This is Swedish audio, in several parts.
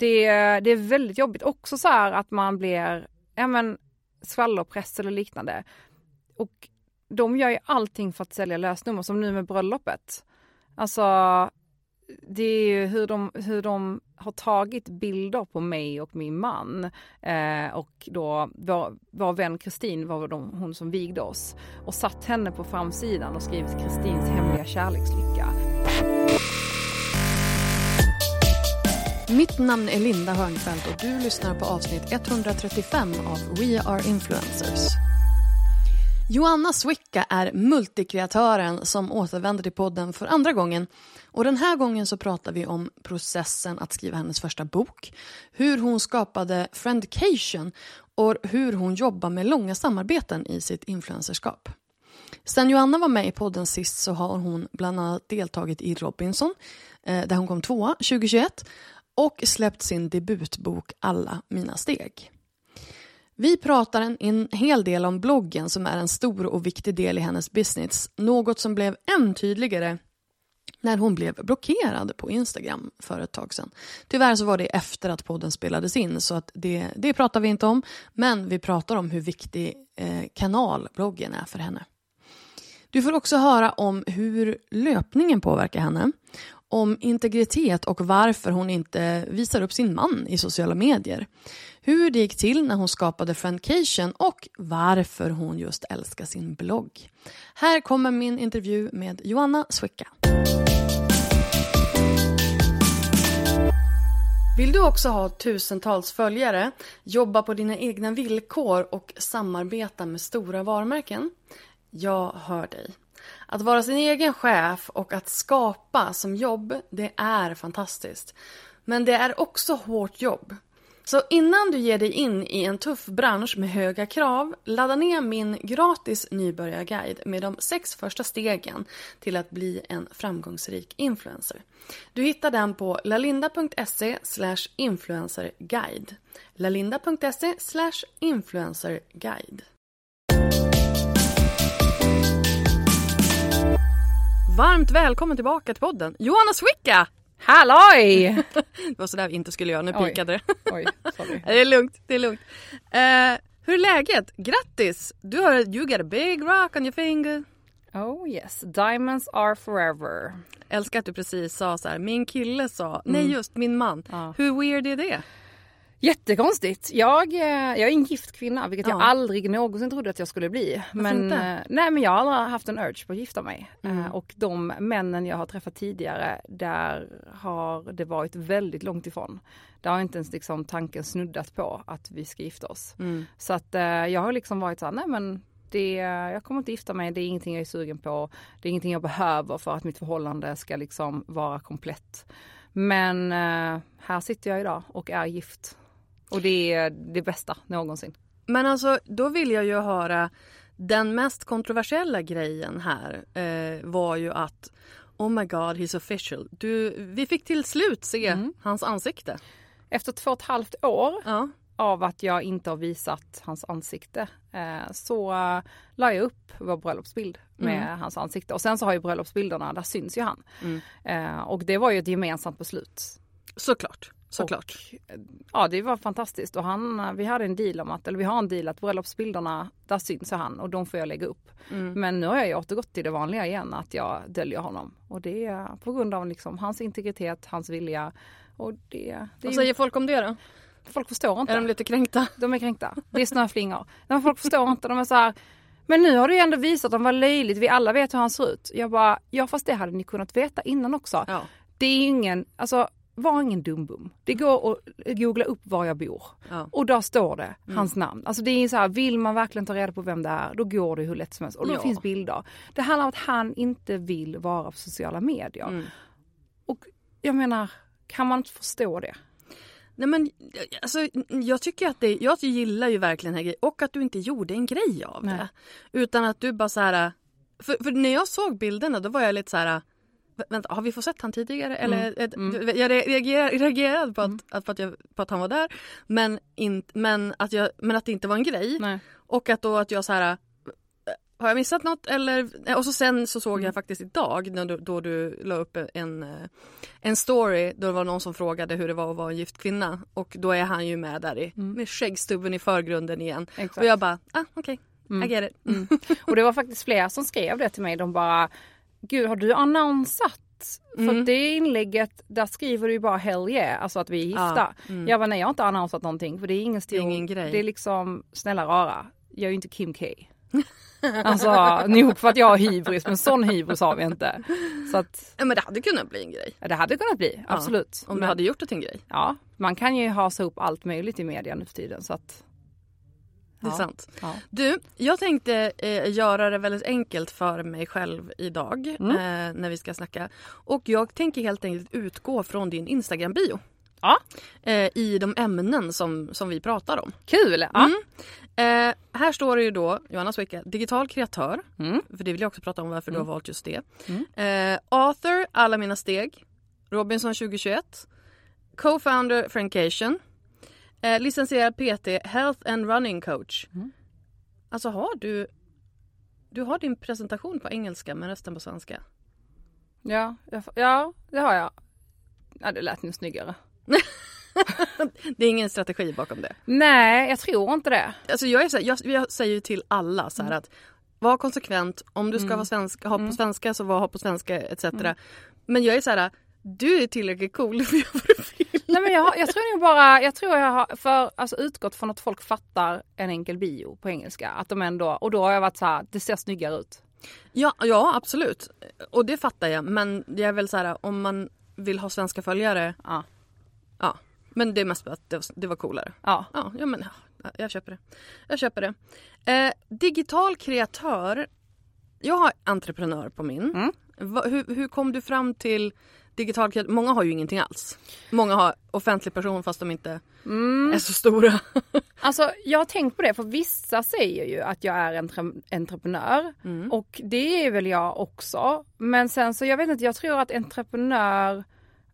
Det, det är väldigt jobbigt också så här att man blir, ja men skvallerpress eller liknande. Och de gör ju allting för att sälja lösnummer, som nu med bröllopet. Alltså, det är ju hur de, hur de har tagit bilder på mig och min man eh, och då vår, vår vän Kristin var de, hon som vigde oss och satt henne på framsidan och skrivit Kristins hemliga kärlekslycka. Mitt namn är Linda Hörnfeldt och du lyssnar på avsnitt 135 av We Are Influencers. Joanna Swicka är multikreatören som återvänder till podden för andra gången. Och den här gången så pratar vi om processen att skriva hennes första bok, hur hon skapade Friendcation och hur hon jobbar med långa samarbeten i sitt influencerskap. Sen Joanna var med i podden sist så har hon bland annat deltagit i Robinson, eh, där hon kom tvåa 2021 och släppt sin debutbok Alla mina steg. Vi pratar en, en hel del om bloggen som är en stor och viktig del i hennes business. Något som blev än tydligare när hon blev blockerad på Instagram för ett tag sedan. Tyvärr så var det efter att podden spelades in så att det, det pratar vi inte om. Men vi pratar om hur viktig eh, kanal bloggen är för henne. Du får också höra om hur löpningen påverkar henne om integritet och varför hon inte visar upp sin man i sociala medier. Hur det gick till när hon skapade Friendcation och varför hon just älskar sin blogg. Här kommer min intervju med Joanna Swicka. Vill du också ha tusentals följare, jobba på dina egna villkor och samarbeta med stora varumärken? Jag hör dig. Att vara sin egen chef och att skapa som jobb, det är fantastiskt. Men det är också hårt jobb. Så innan du ger dig in i en tuff bransch med höga krav, ladda ner min gratis nybörjarguide med de sex första stegen till att bli en framgångsrik influencer. Du hittar den på lalinda.se influencerguide. lalinda.se influencerguide. Varmt välkommen tillbaka till podden, Johanna Swicka! Halloj! det var sådär vi inte skulle göra, nu Oj. pikade det. Oj, sorry. det är lugnt, det är lugnt. Eh, hur är läget? Grattis! Du har, you got a big rock on your finger. Oh yes, diamonds are forever. Älskar att du precis sa så här, min kille sa, nej just min man. Ja. Hur weird är det? Jättekonstigt. Jag, eh, jag är en gift kvinna, vilket jag Ja. aldrig någonsin trodde att jag skulle bli. Men, eh, nej, men jag har aldrig haft en urge på att gifta mig. Mm. Eh, Och de männen jag har träffat tidigare, där har det varit väldigt långt ifrån. Där har inte ens liksom tanken snuddat på att vi ska gifta oss. Mm. Så att jag har liksom varit så här, nej men det, jag kommer inte gifta mig, det är ingenting jag är sugen på. Det är ingenting jag behöver för att mitt förhållande ska liksom vara komplett. Men här sitter jag idag och är gift. Och det är det bästa någonsin. Men alltså, då vill jag ju höra, den mest kontroversiella grejen här eh, var ju att Oh my god, he's official. Du, vi fick till slut se Mm. hans ansikte. Efter två och ett halvt år Ja. av att jag inte har visat hans ansikte eh, så uh, la jag upp vår bröllopsbild med Mm. hans ansikte. Och sen så har ju bröllopsbilderna, där syns ju han. Mm. Eh, och det var ju ett gemensamt beslut. Såklart. Såklart. Och, ja det var fantastiskt och han, eh, vi hade en deal om att, eller vi har en deal att bröllopsbilderna, där syns ju han och de får jag lägga upp. Mm. Men nu har jag ju återgått till det vanliga igen att jag döljer honom. Och det är på grund av liksom hans integritet, hans vilja. Och det, det Vad ju, säger folk om det då? folk förstår inte. Är de lite kränkta? De är kränkta. Det är snöflingor. Men folk förstår inte. De är så här. Men nu har du ju ändå visat dem vad löjligt. Vi alla vet hur han ser ut. Jag bara, ja fast det hade ni kunnat veta innan också. Ja. Det är ingen, alltså var ingen dumbum. Det går att googla upp var jag bor. Ja. Och där står det hans namn. Alltså det är så här, vill man verkligen ta reda på vem det är, då går det hur lätt som helst. Och då Ja. finns bilder. Det handlar om att han inte vill vara på sociala medier. Mm. Och jag menar, kan man inte förstå det? Nej men alltså, jag tycker att det, jag gillar ju verkligen den här grejen och att du inte gjorde en grej av Nej. det. Utan att du bara så här, för, för när jag såg bilderna då var jag lite så här. "Vä- Vänta, har vi fått sett han tidigare? Eller, ett- Jag reagerade, reagerade på, att, att, på, att jag, på att han var där. Men, in, men, att jag, men att det inte var en grej. Nej. Och att då att jag så här. Har jag missat något eller? Och så sen så såg jag faktiskt idag när du, då du la upp en, eh, en story då det var någon som frågade hur det var att vara en gift kvinna. Och då är han ju med där i, med skäggstubben i förgrunden igen. Exakt. Och jag bara, ah okej, I get it. Mm. Och det var faktiskt fler som skrev det till mig. De bara, gud har du annonsat? För Mm. att det inlägget, där skriver du ju bara hell yeah, alltså att vi är gifta. Jag bara, nej jag har inte annonsat någonting för det är ingen stor, Det är ingen grej. Det är liksom, snälla rara, jag är ju inte Kim K. alltså nog för att jag har hybris, men sån hybris har vi inte. Så att, Ja, men det hade kunnat bli en grej. ja, det hade kunnat bli, absolut. Om du Men- hade gjort det till en grej. Ja, man kan ju hasa upp allt möjligt i media nu för tiden så att. Det är Ja. sant. Ja. Du, jag tänkte eh, göra det väldigt enkelt för mig själv idag Mm. eh, när vi ska snacka. Och jag tänker helt enkelt utgå från din Instagram-bio. Ja. Eh, I de ämnen som, som vi pratar om. Kul! Ja. Mm. Eh, här står det ju då, Johanna Swicka, digital kreatör. Mm. För det vill jag också prata om varför du har valt just det. Eh, author, Alla mina steg. Robinson 2021. Co-founder Frankation. Eh, licensierad PT, Health and Running Coach. Alltså har du du har din presentation på engelska men resten på svenska. Ja, jag, ja, det har jag. Ja, det lät nu snyggare. Det är ingen strategi bakom det. Nej, jag tror inte det. Alltså jag, är så här, jag, jag säger ju till alla så här att var konsekvent. Om du ska vara svenska, ha på svenska så var ha på svenska etc. Men jag är så här, du är tillräckligt cool för att. Nej men jag, jag tror nog bara, jag tror jag har för, alltså, utgått från att folk fattar en enkel bio på engelska. Att de ändå, och då har jag varit så här, det ser snyggare ut. Ja, ja absolut. Och det fattar jag. Men det är väl så här om man vill ha svenska följare. Ja. Ja. Men det är mest för att det var, det var coolare. Ja. Ja, ja men ja, jag köper det. Jag köper det. Eh, digital kreatör. Jag har entreprenör på min. Mm. Va, hur, hur kom du fram till digital kreatör? Många har ju ingenting alls. Många har offentlig person fast de inte Mm. är så stora. Alltså jag har tänkt på det för vissa säger ju att jag är entre- entreprenör och det är väl jag också. Men sen så jag vet inte, jag tror att entreprenör,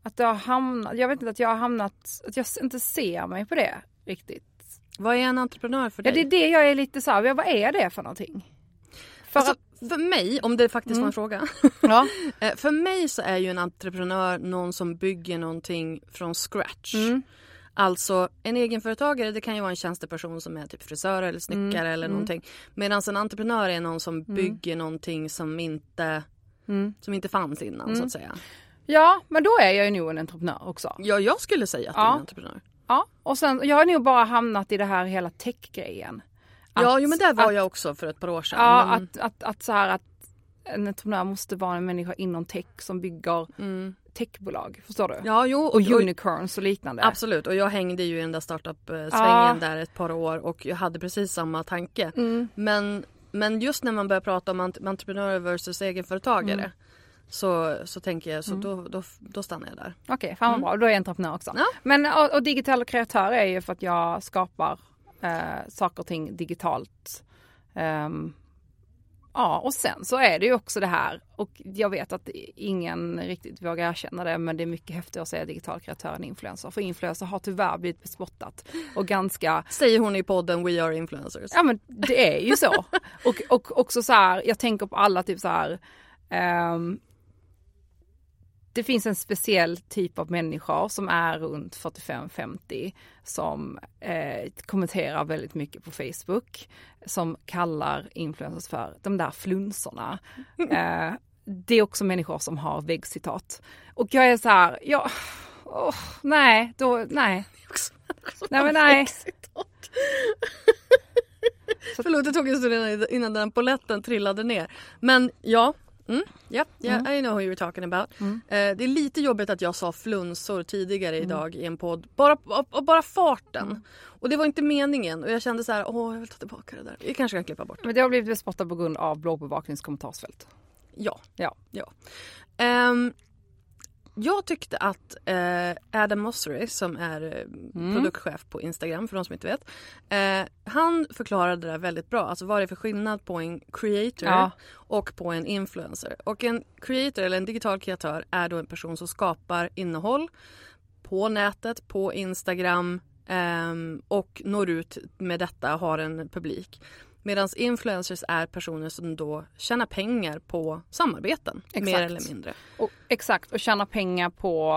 att det har hamnat, jag vet inte att jag har hamnat, att jag inte ser mig på det riktigt. Vad är en entreprenör för Ja dig? det är det jag är lite så här, ja, vad är det för någonting? För Alltså, att, för mig, om det faktiskt var en fråga. ja. Eh, För mig så är ju en entreprenör någon som bygger någonting från scratch. Mm. Alltså en egenföretagare det kan ju vara en tjänsteperson som är typ frisör eller snickare Mm. eller någonting. Medan en entreprenör är någon som bygger någonting som inte, Mm. som inte fanns innan så att säga. ja men då är jag ju nog en entreprenör också. Ja, jag skulle säga att du är Ja. en entreprenör. Ja, och sen, jag har nog bara hamnat i det här hela tech-grejen. Ja, jo, men där var att- jag också för ett par år sedan. Ja, men, att, att, att så här att en entreprenör måste vara en människa inom tech som bygger techbolag. Förstår du? Mm. ja, jo, Och och, unicorns och liknande. Absolut, och jag hängde ju i den där startup-svängen Ja. där ett par år och jag hade precis samma tanke. Mm. Men, men just när man börjar prata om ent- entreprenörer versus egenföretagare Mm. så, så tänker jag, så då, då, då stannar jag där. Okej, fan vad bra. Då är jag entreprenör också. Mm. Ja. Men och, och digital kreatör är ju för att jag skapar eh, saker och ting digitalt. Ehm, Ja, och sen så är det ju också det här, och jag vet att ingen riktigt vågar erkänna det, men det är mycket häftigt att säga digital kreatör än influencer. För influencer har tyvärr blivit bespottat och ganska... Säger hon i podden We are influencers. Ja men det är ju så. och, och också så här, jag tänker på alla typ så här, um, det finns en speciell typ av människor som är runt 45-50 som eh, kommenterar väldigt mycket på Facebook. Som kallar influencers för de där flunsorna. Eh, det är också människor som har väggcitat. Och jag är så här, ja, oh, nej, då, nej. Nej men nej. Förlåt, det tog en stund innan den poletten trillade ner. Men ja, Mm, yeah, yeah, mm. I know who you're talking about. Mm. Uh, det är lite jobbigt att jag sa flunsor tidigare mm. idag i en podd. Bara, och, bara farten. Mm. Och det var inte meningen och jag kände så här, åh jag vill ta tillbaka det där. Jag kanske kan klippa bort det. Men det har blivit bespottat på grund av blåbevakningskommentarsfält. Ja. Ja. ja. Um, jag tyckte att eh, Adam Mosseri som är eh, mm. produktchef på Instagram för de som inte vet. Eh, han förklarade det där väldigt bra. Alltså vad det är för skillnad på en creator ja. och på en influencer. Och en creator eller en digital kreatör är då en person som skapar innehåll på nätet, på Instagram eh, och når ut med detta, har en publik. Medan influencers är personer som då tjänar pengar på samarbeten. Exakt. Mer eller mindre. Och, exakt, och tjänar pengar på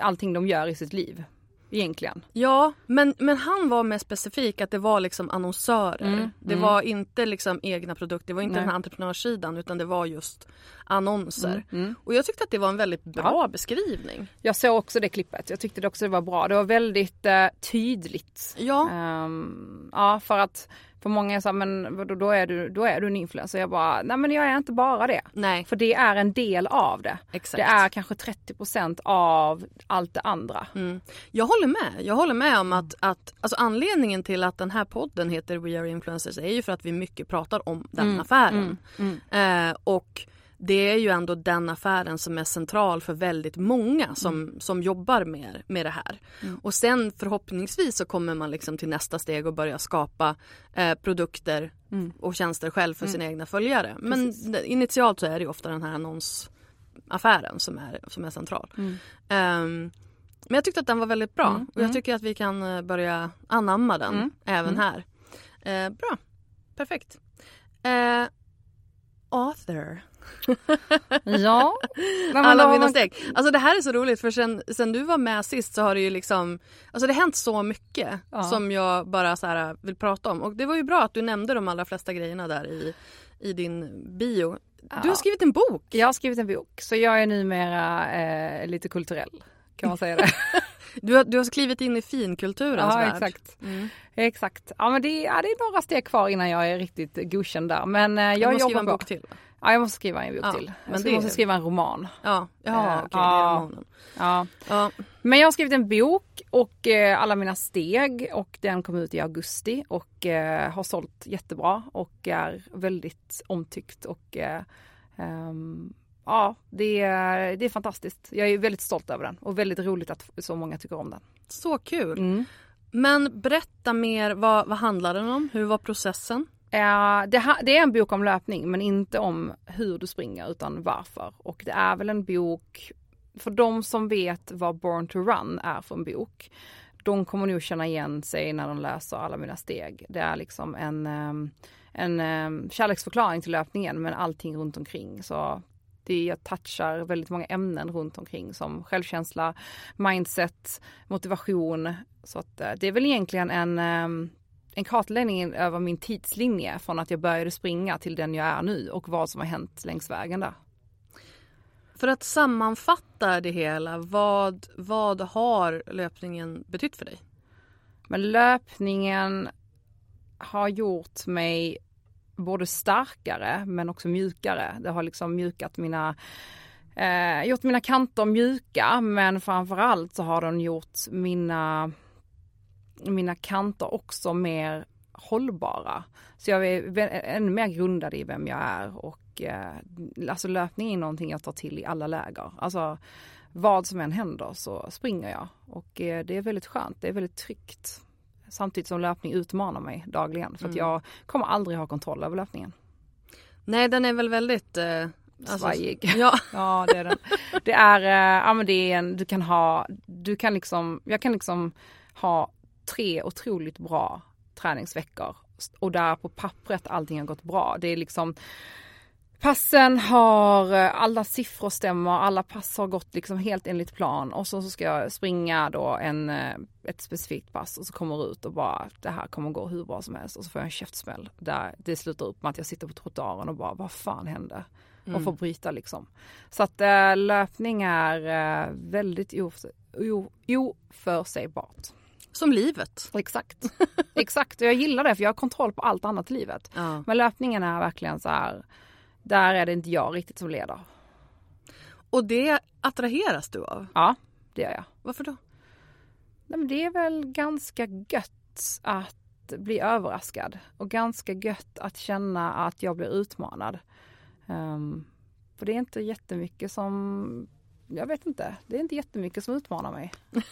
allting de gör i sitt liv. Egentligen. Ja, men, men han var mer specifik att det var liksom annonsörer. Mm, det mm. var inte liksom egna produkter, det var inte Nej. den här entreprenörssidan utan det var just annonser. Mm, mm. och jag tyckte att det var en väldigt bra ja. beskrivning. Jag såg också det klippet, jag tyckte det också det var bra. Det var väldigt eh, tydligt. Ja. Um, ja, för att för många så men då, då, är du, då är du en influencer. Jag bara, nej men jag är inte bara det. Nej. För det är en del av det. Exakt. Det är kanske 30% av allt det andra. Mm. Jag håller med. Jag håller med om att, att alltså anledningen till att den här podden heter We Are Influencers är ju för att vi mycket pratar om den mm. affären. Mm. mm. Eh, och det är ju ändå den affären som är central för väldigt många som, mm. som jobbar med, med det här. Mm. Och sen förhoppningsvis så kommer man liksom till nästa steg och börja skapa eh, produkter mm. och tjänster själv för mm. sina egna följare. Men initialt så är det ofta den här annonsaffären som är, som är central. Um, men jag tyckte att den var väldigt bra mm. och jag tycker att vi kan eh, börja anamma den även här. Eh, bra, perfekt. Eh, author. Ja. Alla mina steg. Alltså det här är så roligt för sen, sen du var med sist så har det ju liksom Alltså det har hänt så mycket ja. som jag bara så här vill prata om och det var ju bra att du nämnde de allra flesta grejerna där i, i din bio. Ja. Du har skrivit en bok! Jag har skrivit en bok så jag är numera eh, lite kulturell kan man säga det. du, har, du har klivit in i finkulturens ja, värld. Exakt. Mm. exakt. Ja men det, ja, det är några steg kvar innan jag är riktigt godkänd där men eh, jag, jobbar skriva en bok till. Ja jag måste skriva en bok ja, till. Jag det... måste skriva en roman. Ja, Jaha, uh, okej, okay, ja. ja. Men jag har skrivit en bok och eh, alla mina steg och den kom ut i augusti och eh, har sålt jättebra och är väldigt omtyckt och eh, um, ja det är, det är fantastiskt. Jag är väldigt stolt över den och väldigt roligt att så många tycker om den. Så kul! Mm. Men berätta mer, vad, vad handlar den om? Hur var processen? Uh, det, det, är en bok om löpning men inte om hur du springer utan varför. Och det är väl en bok, för de som vet vad Born to Run är för en bok, de kommer nog känna igen sig när de läser alla mina steg. Det är liksom en, ehm, en ehm, kärleksförklaring till löpningen men allting runt omkring. Så det, jag touchar väldigt många ämnen runt omkring som självkänsla, mindset, motivation. Så att eh, det är väl egentligen en ehm, en kartläggning över min tidslinje från att jag började springa till den jag är nu och vad som har hänt längs vägen där. För att sammanfatta det hela, vad, vad har löpningen betytt för dig? Men löpningen har gjort mig både starkare men också mjukare. Det har liksom mjukat mina eh, gjort mina kanter mjuka men framförallt så har den gjort mina mina kanter också mer hållbara. Så jag är ännu mer grundad i vem jag är och eh, alltså löpning är någonting jag tar till i alla läger. Alltså vad som än händer så springer jag och eh, det är väldigt skönt, det är väldigt tryggt. Samtidigt som löpning utmanar mig dagligen för att mm. jag kommer aldrig ha kontroll över löpningen. Nej, den är väl väldigt... Eh, alltså, Svajig. Ja. Ja det är den. Det är, eh, ja men det är en, du kan ha, du kan liksom, jag kan liksom ha tre otroligt bra träningsveckor och där på pappret allting har gått bra. Det är liksom Passen har, alla siffror stämmer, alla pass har gått liksom helt enligt plan och så, så ska jag springa då en, eh, ett specifikt pass och så kommer ut och bara det här kommer gå hur bra som helst och så får jag en käftsmäll där det slutar upp med att jag sitter på trottoaren och bara vad fan hände? Och får bryta liksom. Så att äh, löpning är äh, väldigt oför, o, oförutsägbart. Som livet. Exakt. Exakt och jag gillar det för jag har kontroll på allt annat i livet. Ja. Men löpningen är verkligen så här, där är det inte jag riktigt som leder. Och det attraheras du av? Ja, det gör jag. Varför då? Nej, men det är väl ganska gött att bli överraskad och ganska gött att känna att jag blir utmanad. Um, för det är inte jättemycket som, jag vet inte, det är inte jättemycket som utmanar mig.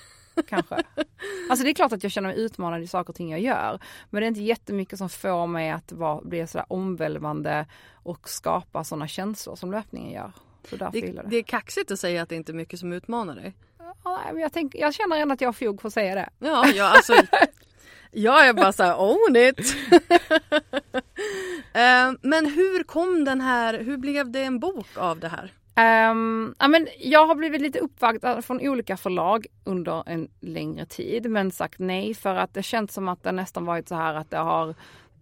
Kanske. Alltså det är klart att jag känner mig utmanad i saker och ting jag gör. Men det är inte jättemycket som får mig att vara, bli sådär omvälvande och skapa sådana känslor som löpningen gör. Så därför Det, det. det är kaxigt att säga att det inte är mycket som utmanar dig. Ja, men jag, tänk, jag känner ändå att jag har fog för att säga det. Ja, ja alltså. jag är bara så här, own it. Eh, Men hur kom den här, hur blev det en bok av det här? Ehm, ja, men jag har blivit lite uppvaktad från olika förlag under en längre tid men sagt nej för att det känns som att det nästan varit så här att det har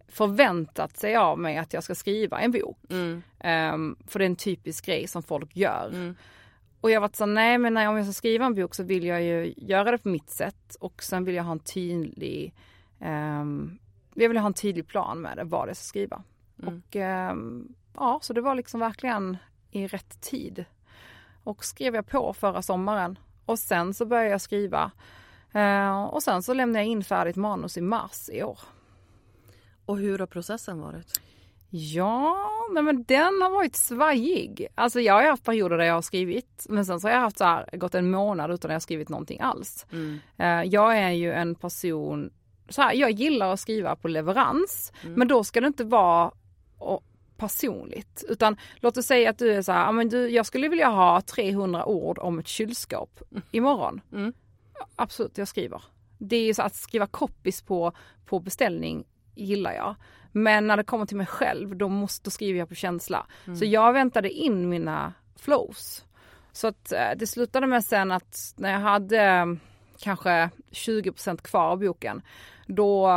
förväntat sig av mig att jag ska skriva en bok. Mm. Ehm, för det är en typisk grej som folk gör. Och jag har varit så nej men nej, om jag ska skriva en bok så vill jag ju göra det på mitt sätt och sen vill jag ha en tydlig ehm, jag vill ha en tydlig plan med det, vad jag ska skriva. Och ehm, ja, så det var liksom verkligen i rätt tid. Och skrev jag på förra sommaren och sen så började jag skriva. Eh, och sen så lämnade jag in färdigt manus i mars i år. Och hur har processen varit? Ja, nej men den har varit svajig. Alltså jag har haft perioder där jag har skrivit men sen så har jag haft så här, gått en månad utan att jag skrivit någonting alls. Eh, jag är ju en person, så här, jag gillar att skriva på leverans men då ska det inte vara personligt. Utan låt oss säga att du är så här, men du, jag skulle vilja ha 300 ord om ett kylskåp imorgon. Mm. Absolut, jag skriver. Det är ju så att skriva copies på, på beställning gillar jag. Men när det kommer till mig själv då måste då skriver jag på känsla. Så jag väntade in mina flows. Så att eh, det slutade med sen att när jag hade eh, kanske 20% kvar av boken då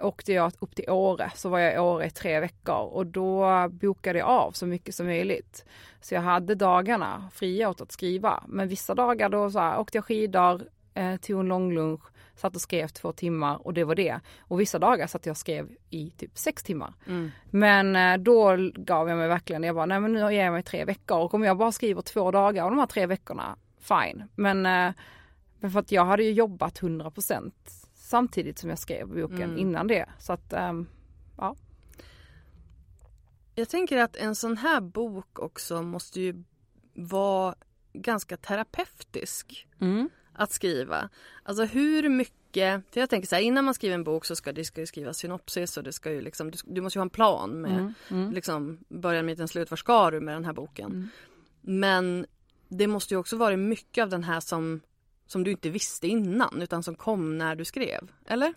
åkte jag upp till Åre, så var jag i Åre i tre veckor och då bokade jag av så mycket som möjligt. Så jag hade dagarna fria åt att skriva. Men vissa dagar då så här, åkte jag skidor, eh, tog en lång lunch, satt och skrev två timmar och det var det. Och vissa dagar satt jag och skrev i typ sex timmar. Men eh, då gav jag mig verkligen, jag bara nej men nu ger jag mig tre veckor och om jag bara skriver två dagar av de här tre veckorna, fine. Men, eh, för att jag hade ju jobbat 100% samtidigt som jag skrev boken innan det. Så att ehm, ja. Jag tänker att en sån här bok också måste ju vara ganska terapeutisk att skriva. Alltså hur mycket, för jag tänker så här innan man skriver en bok så ska det ska ju skrivas synopsis och det ska ju liksom, du, du måste ju ha en plan med liksom början, mitten, slut, var ska du med den här boken? Men det måste ju också vara mycket av den här som, som du inte visste innan utan som kom när du skrev, eller?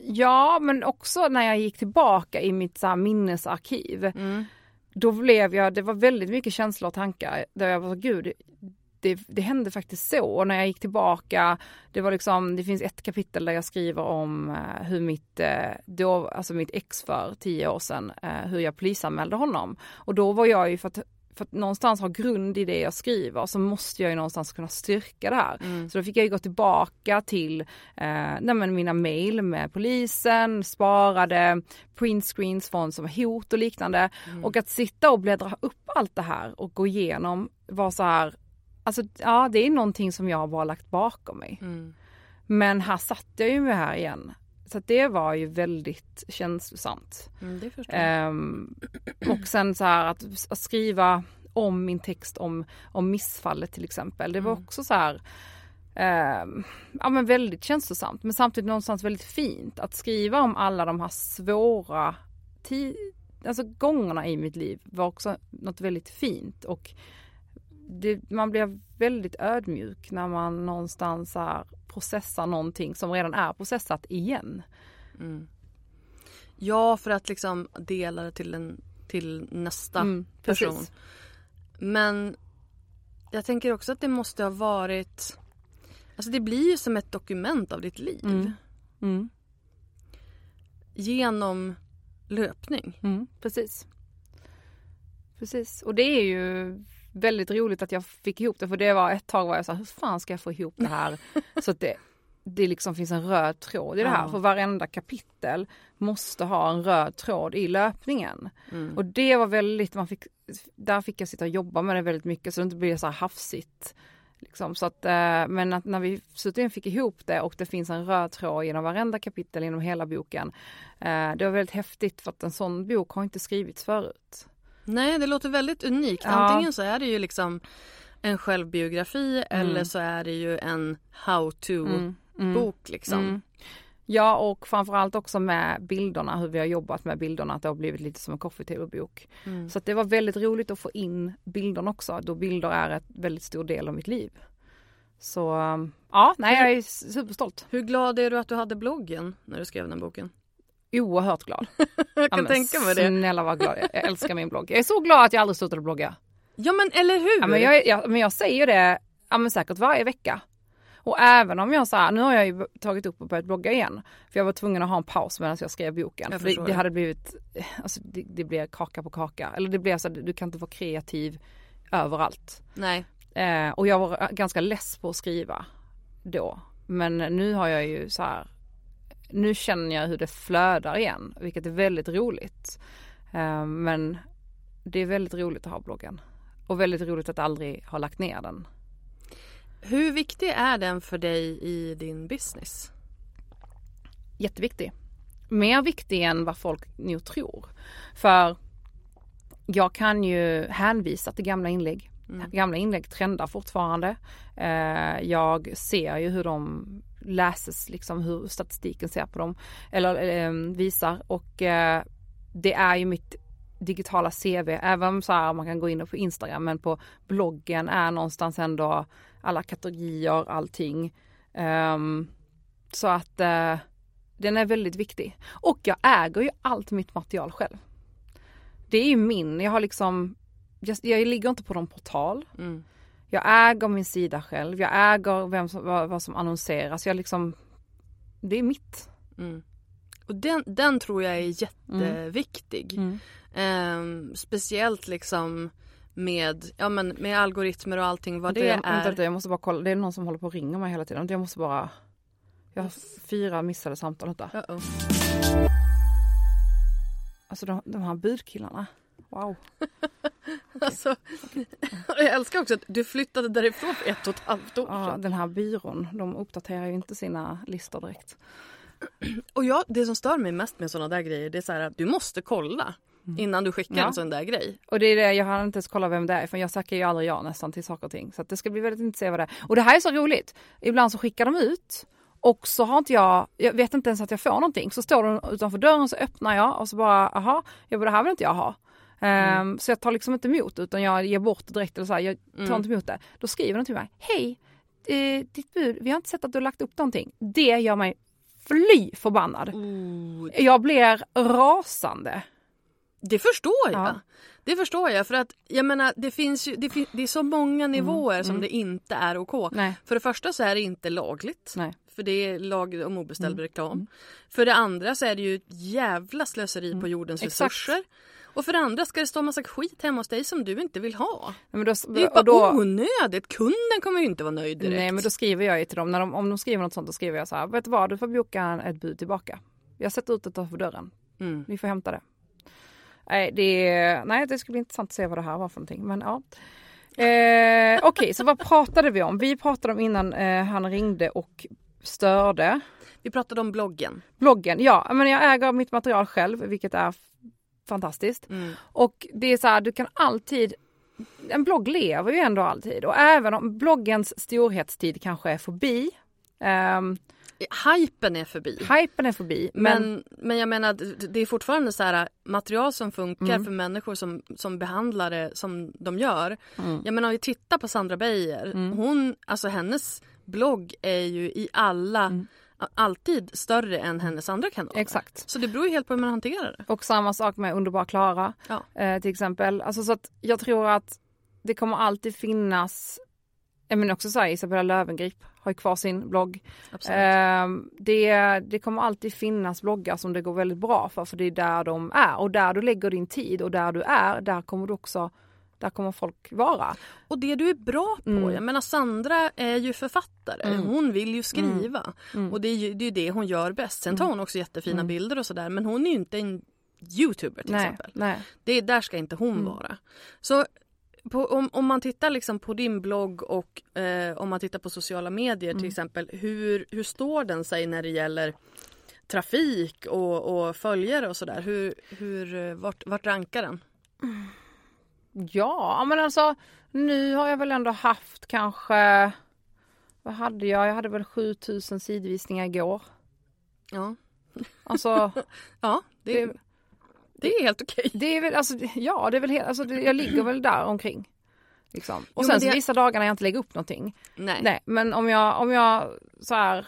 Ja, men också när jag gick tillbaka i mitt så minnesarkiv. Då blev jag, det var väldigt mycket känslor och tankar där jag var gud, det, det hände faktiskt så. Och när jag gick tillbaka, det var liksom, det finns ett kapitel där jag skriver om eh, hur mitt, eh, då, alltså mitt ex för tio år sedan, eh, hur jag polisanmälde honom. Och då var jag ju för att för att någonstans ha grund i det jag skriver så måste jag ju någonstans kunna styrka det här. Så då fick jag ju gå tillbaka till eh, nej men mina mail med polisen, sparade printscreens från som hot och liknande. Och att sitta och bläddra upp allt det här och gå igenom var så här, alltså ja det är någonting som jag har bara lagt bakom mig. Men här satt jag ju med här igen. Så det var ju väldigt känslosamt. Mm. Ehm, och sen så här att, att skriva om min text om, om missfallet till exempel. Det var också så här ehm, ja men väldigt känslosamt men samtidigt någonstans väldigt fint att skriva om alla de här svåra alltså gångerna i mitt liv var också något väldigt fint och det, man blir väldigt ödmjuk när man någonstans är, processar någonting som redan är processat igen. Mm. Ja, för att liksom dela det till, en, till nästa Mm, person. precis. Men jag tänker också att det måste ha varit... Alltså det blir ju som ett dokument av ditt liv. Mm. Mm, Genom löpning. mm, precis. Precis, och det är ju väldigt roligt att jag fick ihop det för det var ett tag var jag så här, hur fan ska jag få ihop det här så att det, det liksom finns en röd tråd i det här. Ja. För varenda kapitel måste ha en röd tråd i löpningen. Mm. Och det var väldigt, man fick, där fick jag sitta och jobba med det väldigt mycket så det inte blev så här hafsigt. Liksom. Så att, eh, men att när vi slutligen fick ihop det och det finns en röd tråd genom varenda kapitel genom hela boken. Eh, det var väldigt häftigt för att en sån bok har inte skrivits förut. Nej, det låter väldigt unikt. Ja. Antingen så är det ju liksom en självbiografi eller så är det ju en how-to-bok Mm. liksom. Mm. Ja och framförallt också med bilderna, hur vi har jobbat med bilderna, att det har blivit lite som en coffee table bok. Mm. Så att det var väldigt roligt att få in bilderna också, då bilder är ett väldigt stor del av mitt liv. Så ja, nej jag är superstolt. Hur glad är du att du hade bloggen när du skrev den boken? Oerhört glad. Jag kan Ja, tänka mig det. Snälla vad glad, jag älskar min blogg. Jag är så glad att jag aldrig slutade blogga. Ja men eller hur? Ja, men, jag, jag, men jag säger det ja, men säkert varje vecka. Och även om jag så här, nu har jag ju tagit upp och börjat blogga igen. För jag var tvungen att ha en paus medan jag skrev boken. Jag För det, det hade blivit, alltså det, det blir kaka på kaka. Eller det blir så att du kan inte vara kreativ överallt. Nej. Eh, och jag var ganska less på att skriva då. Men nu har jag ju så här, nu känner jag hur det flödar igen, vilket är väldigt roligt. Eh, men det är väldigt roligt att ha bloggen. Och väldigt roligt att aldrig ha lagt ner den. Hur viktig är den för dig i din business? Jätteviktig. Mer viktig än vad folk nog tror. För jag kan ju hänvisa till gamla inlägg. Gamla inlägg trendar fortfarande. Eh, jag ser ju hur de läses, liksom hur statistiken ser på dem. Eller eh, visar. Och eh, det är ju mitt digitala CV. Även så här man kan gå in på Instagram men på bloggen är någonstans ändå alla kategorier, allting. Um, så att uh, den är väldigt viktig. Och jag äger ju allt mitt material själv. Det är ju min, jag har liksom, jag, jag ligger inte på någon portal. Mm. Jag äger min sida själv, jag äger vem som, vad, vad som annonseras. Jag liksom, det är mitt. Mm. Och den, den tror jag är jätteviktig. Mm. Ehm, speciellt liksom med, ja, men med algoritmer och allting vad det jag, är. vänta, jag måste bara kolla, det är någon som håller på att ringa mig hela tiden. Jag måste bara, jag har fyra missade samtal. Vänta. Uh-oh. Alltså de, de här budkillarna. Wow. Alltså, jag älskar också att du flyttade därifrån för ett och ett halvt år Ja, sedan. den här byrån, de uppdaterar ju inte sina listor direkt. Och jag, det som stör mig mest med sådana där grejer det är så här att du måste kolla innan du skickar Mm. Ja. en sån där grej. Och det är det, jag har inte ens kollat vem det är för jag tackar ju aldrig ja nästan till saker och ting. Så det ska bli väldigt intressant vad det är. Och det här är så roligt. Ibland så skickar de ut och så har inte jag, jag vet inte ens att jag får någonting. Så står de utanför dörren så öppnar jag och så bara, aha, ja, det här vill inte jag ha. Ehm, så jag tar liksom inte emot utan jag ger bort det direkt eller så här, jag tar inte emot det. Då skriver de till mig, hej, eh, ditt bud, vi har inte sett att du har lagt upp någonting. Det gör mig fly förbannad. Jag blir rasande. Det förstår jag. Ja. Det förstår jag för att jag menar det finns ju, det, fin- det är så många Mm. nivåer som det inte är OK. Nej. För det första så är det inte lagligt. Nej. För det är lag om obeställd Mm. reklam. För det andra så är det ju ett jävla slöseri på jordens Mm. Exakt. resurser. Och för det andra ska det stå massa skit hemma hos dig som du inte vill ha. Men då, Det är ju bara då, onödigt. Kunden kommer ju inte vara nöjd direkt. Nej men då skriver jag ju till dem, när de, om de skriver något sånt då skriver jag så här, vet du vad du får boka ett bud tillbaka. Jag sätter ut det utanför dörren, Mm. ni får hämta det. Nej det, nej, det ska bli intressant att se vad det här var för någonting men ja. Eh, Okej så vad pratade vi om? Vi pratade om innan eh, han ringde och störde. Vi pratade om bloggen. Bloggen, ja men jag äger mitt material själv vilket är fantastiskt. Mm. Och det är så här, du kan alltid en blogg lever ju ändå alltid och även om bloggens storhetstid kanske är förbi ehm, hypen är förbi. Hypen är förbi. Men, Men, men jag menar, det- är fortfarande så här material som funkar Mm. för människor som, som behandlar det som de gör. Mm. Jag menar om vi tittar på Sandra Beijer, hon, alltså hennes blogg är ju i alla, alltid större än hennes andra kanaler. Exakt. Så det beror ju helt på hur man hanterar det. Och samma sak med Underbara Klara Ja. eh, till exempel. Alltså så att jag tror att det kommer alltid finnas, menar också så här, Isabella Löwengrip har ju kvar sin blogg. Eh, det, det kommer alltid finnas bloggar som det går väldigt bra för, för det är där de är. Och där du lägger din tid och där du är, där kommer du också där kommer folk vara. Och det du är bra på, Mm. jag menar Sandra är ju författare, hon vill ju skriva. Mm. Och det är ju det, är det hon gör bäst. Sen tar hon också jättefina bilder och sådär men hon är ju inte en youtuber till Nej, exempel. nej. Det, där ska inte hon vara. Så på, om, om man tittar liksom på din blogg och eh, om man tittar på sociala medier till exempel. Hur, hur står den sig när det gäller trafik och, och följare och sådär? Hur, hur, eh, vart, vart rankar den? Ja, men alltså nu har jag väl ändå haft kanske, vad hade jag? Jag hade väl 7000 sidvisningar igår. Ja, Alltså ja det, det, det är helt okej. det är väl, alltså ja det är väl helt, alltså jag ligger väl där omkring. Liksom. Och Jo, sen det- vissa dagar när jag inte lägger upp någonting. Nej. Nej, men om jag, om jag så här,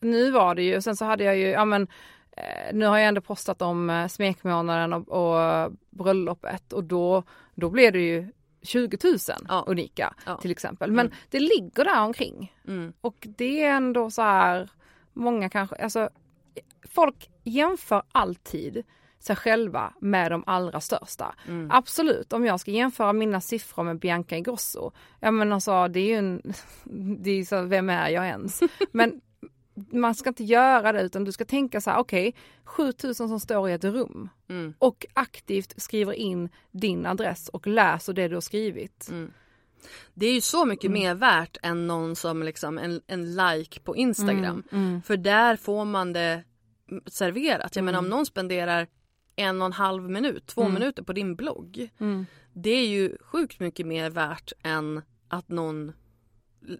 nu var det ju, sen så hade jag ju, ja men eh, nu har jag ändå postat om eh, smekmånaden och, och bröllopet och då, då blev det ju 20 000 Ja. unika Ja. till exempel. Men det ligger där omkring. Mm. Och det är ändå så här, många kanske, alltså folk jämför alltid sig själva med de allra största. Absolut, om jag ska jämföra mina siffror med Bianca Ingrosso, ja men alltså det är ju en, det är så, vem är jag ens? Men man ska inte göra det utan du ska tänka så här, okej, 7000 som står i ett rum Mm. och aktivt skriver in din adress och läser det du har skrivit. Det är ju så mycket Mm. mer värt än någon som liksom en, en like på Instagram. Mm, För där får man det serverat. Jag menar Mm. om någon spenderar en och en halv minut, två minuter på din blogg. Mm. Det är ju sjukt mycket mer värt än att någon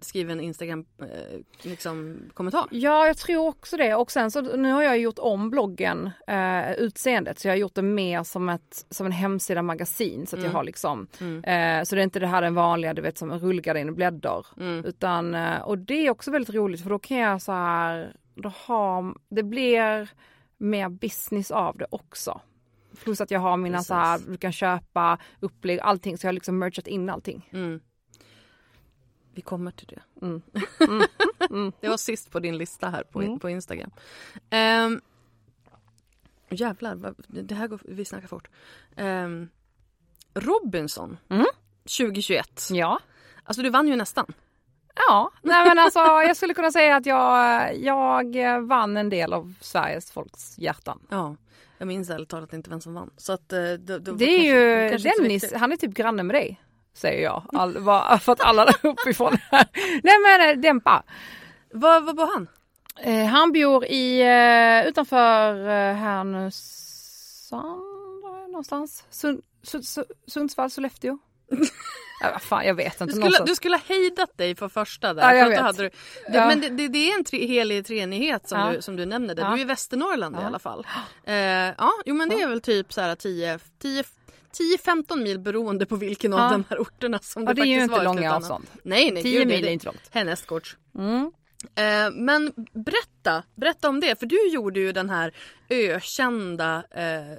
skriver en Instagram eh, liksom, kommentar. Ja, jag tror också det. Och sen så nu har jag gjort om bloggen, eh, utseendet, så jag har gjort det mer som, ett, som en hemsida magasin. Så att jag har liksom, eh, så det är inte det här den vanliga, du vet som en rullgardin och bläddar. Utan, eh, och det är också väldigt roligt för då kan jag så här, då har, det blir mer business av det också. Plus att jag har mina så här, du kan köpa upplägg, allting. Så jag har liksom merchat in allting. Mm. Vi kommer till det. Mm. det var sist på din lista här på, på Instagram. Um, jävlar, vad- det här går, vi snackar fort. Ehm, Robinson 2021. Ja. Alltså du vann ju nästan. Ja, nej men alltså jag skulle kunna säga att jag, jag vann en del av Sveriges folks hjärtan. Ja. Jag minns ärligt talat inte vem som vann. Så att, eh, då, då Det är ju kanske inte så Dennis, han är typ granne med dig. Säger jag, All, bara för att alla där uppifrån. nej men eh, dämpa. Vad var han? Eh, han bor i, eh, utanför eh, Härnösand någonstans. Sund, Sund, Sund, Sundsvall, Sollefteå. ja, fan, jag vet inte. Du skulle, du skulle ha hejdat dig för första där. Ja, jag vet. du, det, Ja. Men det, det, det är en tre, helig treenighet som, Ja. du, som du nämner. Där. Du är i Västernorrland i alla fall. Eh, ja, jo men det är väl typ så här 10, 10 10-15 mil beroende på vilken Ja. av de här orterna som Ja, du det är ju faktiskt inte var långa avstånd. Nej, nej. 10 gud, mil det- är inte långt. Härnästgårds. Mm. Eh, men berätta, berätta om det. För du gjorde ju den här ökända eh,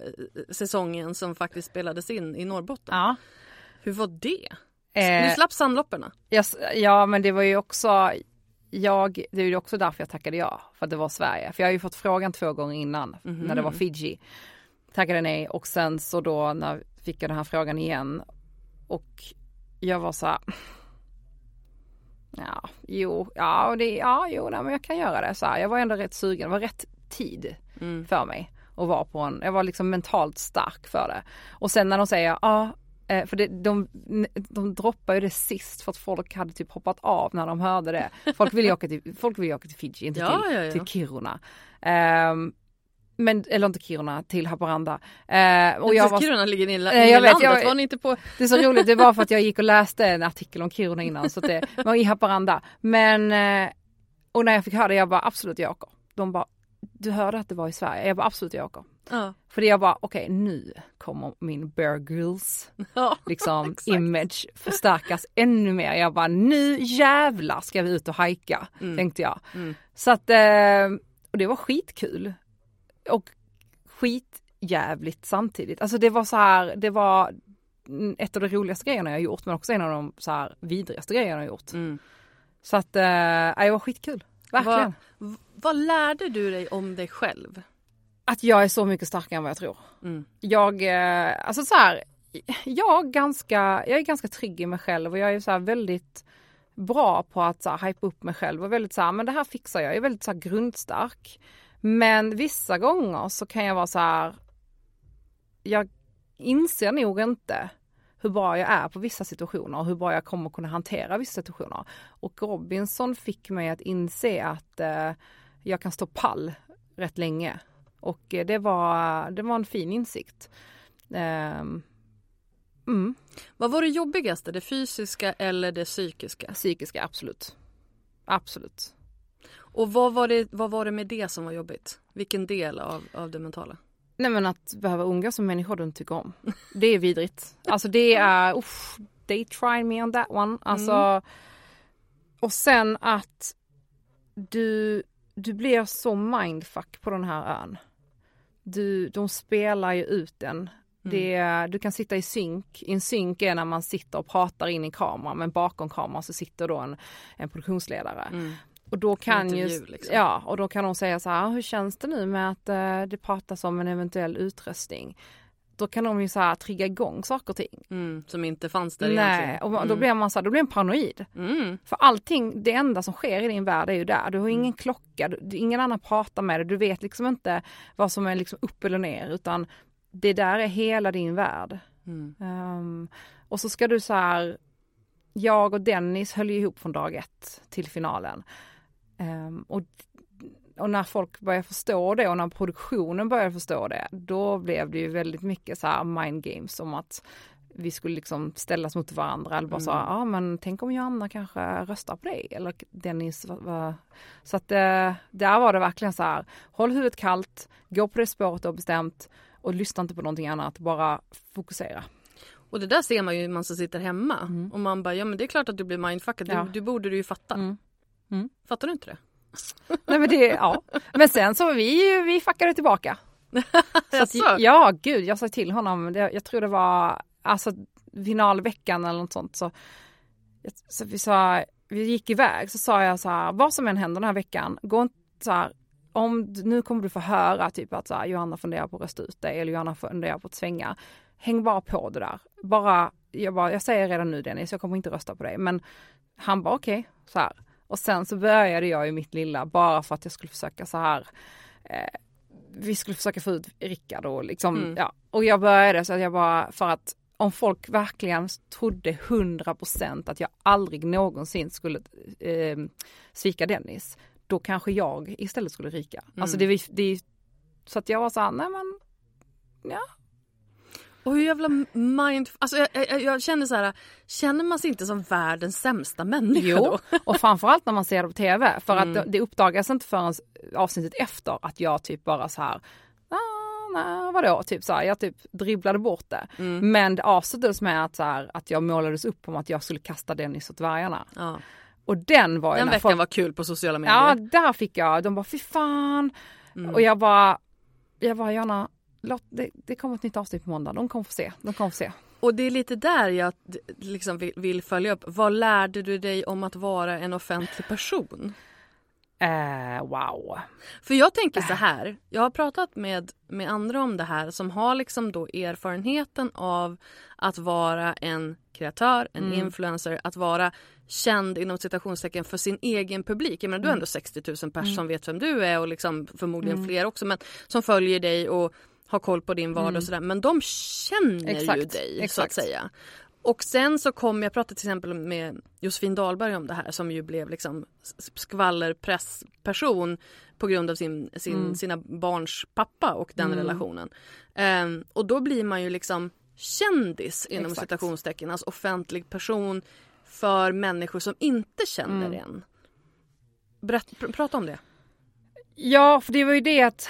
säsongen som faktiskt spelades in i Norrbotten. Ja. Hur var det? Eh, Du slapp sandlopperna. Jag, ja men det var ju också jag, det är ju också därför jag tackade ja, för att det var Sverige. För jag har ju fått frågan två gånger innan när det var Fiji. Tackade nej och sen så då när fick jag den här frågan igen och jag var så här. Ja, jo, ja, och det, ja, jo, nej, men jag kan göra det så här. Jag var ändå rätt sugen, det var rätt tid för mig att vara på en, jag var liksom mentalt stark för det. Och sen när de säger ja, eh, för det, de, de droppar ju det sist för att folk hade typ hoppat av när de hörde det. Folk vill ju åka till, folk vill åka till Fiji, inte Ja, till, ja, ja. till Kiruna. Ehm, men, eller inte Kiruna, till Haparanda. Uh, och jag var, Kiruna ligger inne Eh, i landet. jag- Var ni inte på... det är så roligt, det var för att jag gick och läste en artikel om Kiruna innan så det var i Haparanda. Men eh, Och när jag fick höra det, jag bara absolut jag åker. De bara, du hörde att det var i Sverige? Jag bara absolut jag åker. Ja. För jag bara, okej nu kommer min Bear Grylls Ja, liksom image förstärkas ännu mer. Jag bara, nu jävlar ska vi ut och hajka, Mm. tänkte jag. Mm. Så att, eh, och det var skitkul. Och skitjävligt samtidigt. Alltså det var så här, det var ett av de roligaste grejerna jag gjort men också en av de så här vidrigaste grejerna jag gjort. Mm. Så att, eh, det var skitkul. Verkligen. V- vad lärde du dig om dig själv? Att jag är så mycket starkare än vad jag tror. Mm. Jag, eh, alltså så här, jag, ganska, jag är ganska trygg i mig själv och jag är så väldigt bra på att så här, hypa upp mig själv och väldigt så här, men det här fixar jag. Jag är väldigt så här, grundstark. Men vissa gånger så kan jag vara så här, jag inser nog inte hur bra jag är på vissa situationer och hur bra jag kommer kunna hantera vissa situationer. Och Robinson fick mig att inse att eh, jag kan stå pall rätt länge. Och eh, det var, det var en fin insikt. Ehm, mm, Vad var det jobbigaste? Det fysiska eller det psykiska? psykiska, absolut. Absolut. Och vad var det, vad var det med det som var jobbigt? Vilken del av, av det mentala? Nej men att behöva umgås med människor du inte tycker om. Det är vidrigt. Alltså det är, uff, they tried me on that one. Alltså, och sen att du, du blir så mindfuck på den här ön. Du, de spelar ju ut den. Det, är- du kan sitta i synk. I en synk är när man sitter och pratar in i kameran men bakom kameran så sitter då en, en produktionsledare. Och då kan ju, liksom. ja, och då kan de säga så här, hur känns det nu med att eh, det pratas om en eventuell utröstning? Då kan de ju så här trigga igång saker och ting. Mm, som inte fanns där Nej, egentligen. och då Mm. blir man så här, då blir man paranoid. Mm. För allting, det enda som sker i din värld är ju där. Du har ingen klocka, du, ingen annan pratar med dig, du vet liksom inte vad som är liksom upp eller ner utan det där är hela din värld. Mm. Ehm, och så ska du så här, jag och Dennis höll ju ihop från dag ett till finalen. Ehm, och, och när folk började förstå det och när produktionen började förstå det, då blev det ju väldigt mycket så här mind games om att vi skulle liksom ställas mot varandra eller bara så, ja ah, men tänk om Johanna kanske röstar på dig eller Dennis. Så att eh, där var det verkligen så här, håll huvudet kallt, gå på det spåret du har bestämt och lyssna inte på någonting annat, bara fokusera. Och det där ser man ju när man sitter hemma. Och man bara, ja men det är klart att du blir mindfuckad. Ja. Du, du borde du ju fatta. Mm. Mm. Fattar du inte det? Nej men det, ja. Men sen så vi, vi fuckade tillbaka. Så att, ja gud, jag sa till honom, det, jag tror det var alltså finalveckan eller något sånt så, så vi sa, vi gick iväg så sa jag så här, vad som än händer den här veckan, gå inte så här, om nu kommer du få höra typ att så här, Johanna funderar på att rösta ut dig eller Johanna funderar på att svänga. Häng bara på det där. Bara, jag, bara, jag säger redan nu Dennis, jag kommer inte rösta på dig. Men han bara okej, så här. Och sen så började jag i mitt lilla bara för att jag skulle försöka så här eh, vi skulle försöka få ut Rickard och liksom, Mm. ja. Och jag började så att jag bara, för att om folk verkligen trodde 100% att jag aldrig någonsin skulle eh, svika Dennis, då kanske jag istället skulle ryka. Alltså det, är- det är så att jag var så här, nej men, ja. Och hur jävla mind... Alltså jag, jag, jag känner så här, känner man sig inte som världens sämsta människa Jo, då? och framförallt när man ser det på tv. För Mm. att det, det uppdagas inte förrän avsnittet efter att jag typ bara så här, ah, nej, vadå, typ så här, jag typ dribblade bort det. Mm. Men det avslutades med att, så här, att jag målades upp om att jag skulle kasta Dennis åt vargarna. Ja. Och den var Den veckan folk- var kul på sociala medier. Ja, där fick jag, de bara fy fan. Mm. Och jag bara, jag bara Jonna, låt, det, det kommer ett nytt avsnitt på måndag, de kommer få se, de kommer få se. Och det är lite där jag liksom vill, vill följa upp. Vad lärde du dig om att vara en offentlig person? Eh, wow. För jag tänker så här, jag har pratat med, med andra om det här som har liksom då erfarenheten av att vara en kreatör, en influencer, att vara känd inom citationstecken för sin egen publik. Jag menar, du har ändå 60 000 personer som vet vem du är och liksom förmodligen fler också men som följer dig och har koll på din vardag och sådär. Men de känner ju Exakt, dig så exakt. att säga. Och sen så kom jag pratade till exempel med Josefin Dahlberg om det här som ju blev liksom skvallerpressperson på grund av sin, sin, sina barns pappa och den relationen. Ehm, och då blir man ju liksom kändis inom Exakt. citationstecken, alltså offentlig person för människor som inte känner en. Berätt, pr prata om det. Ja, för det var ju det att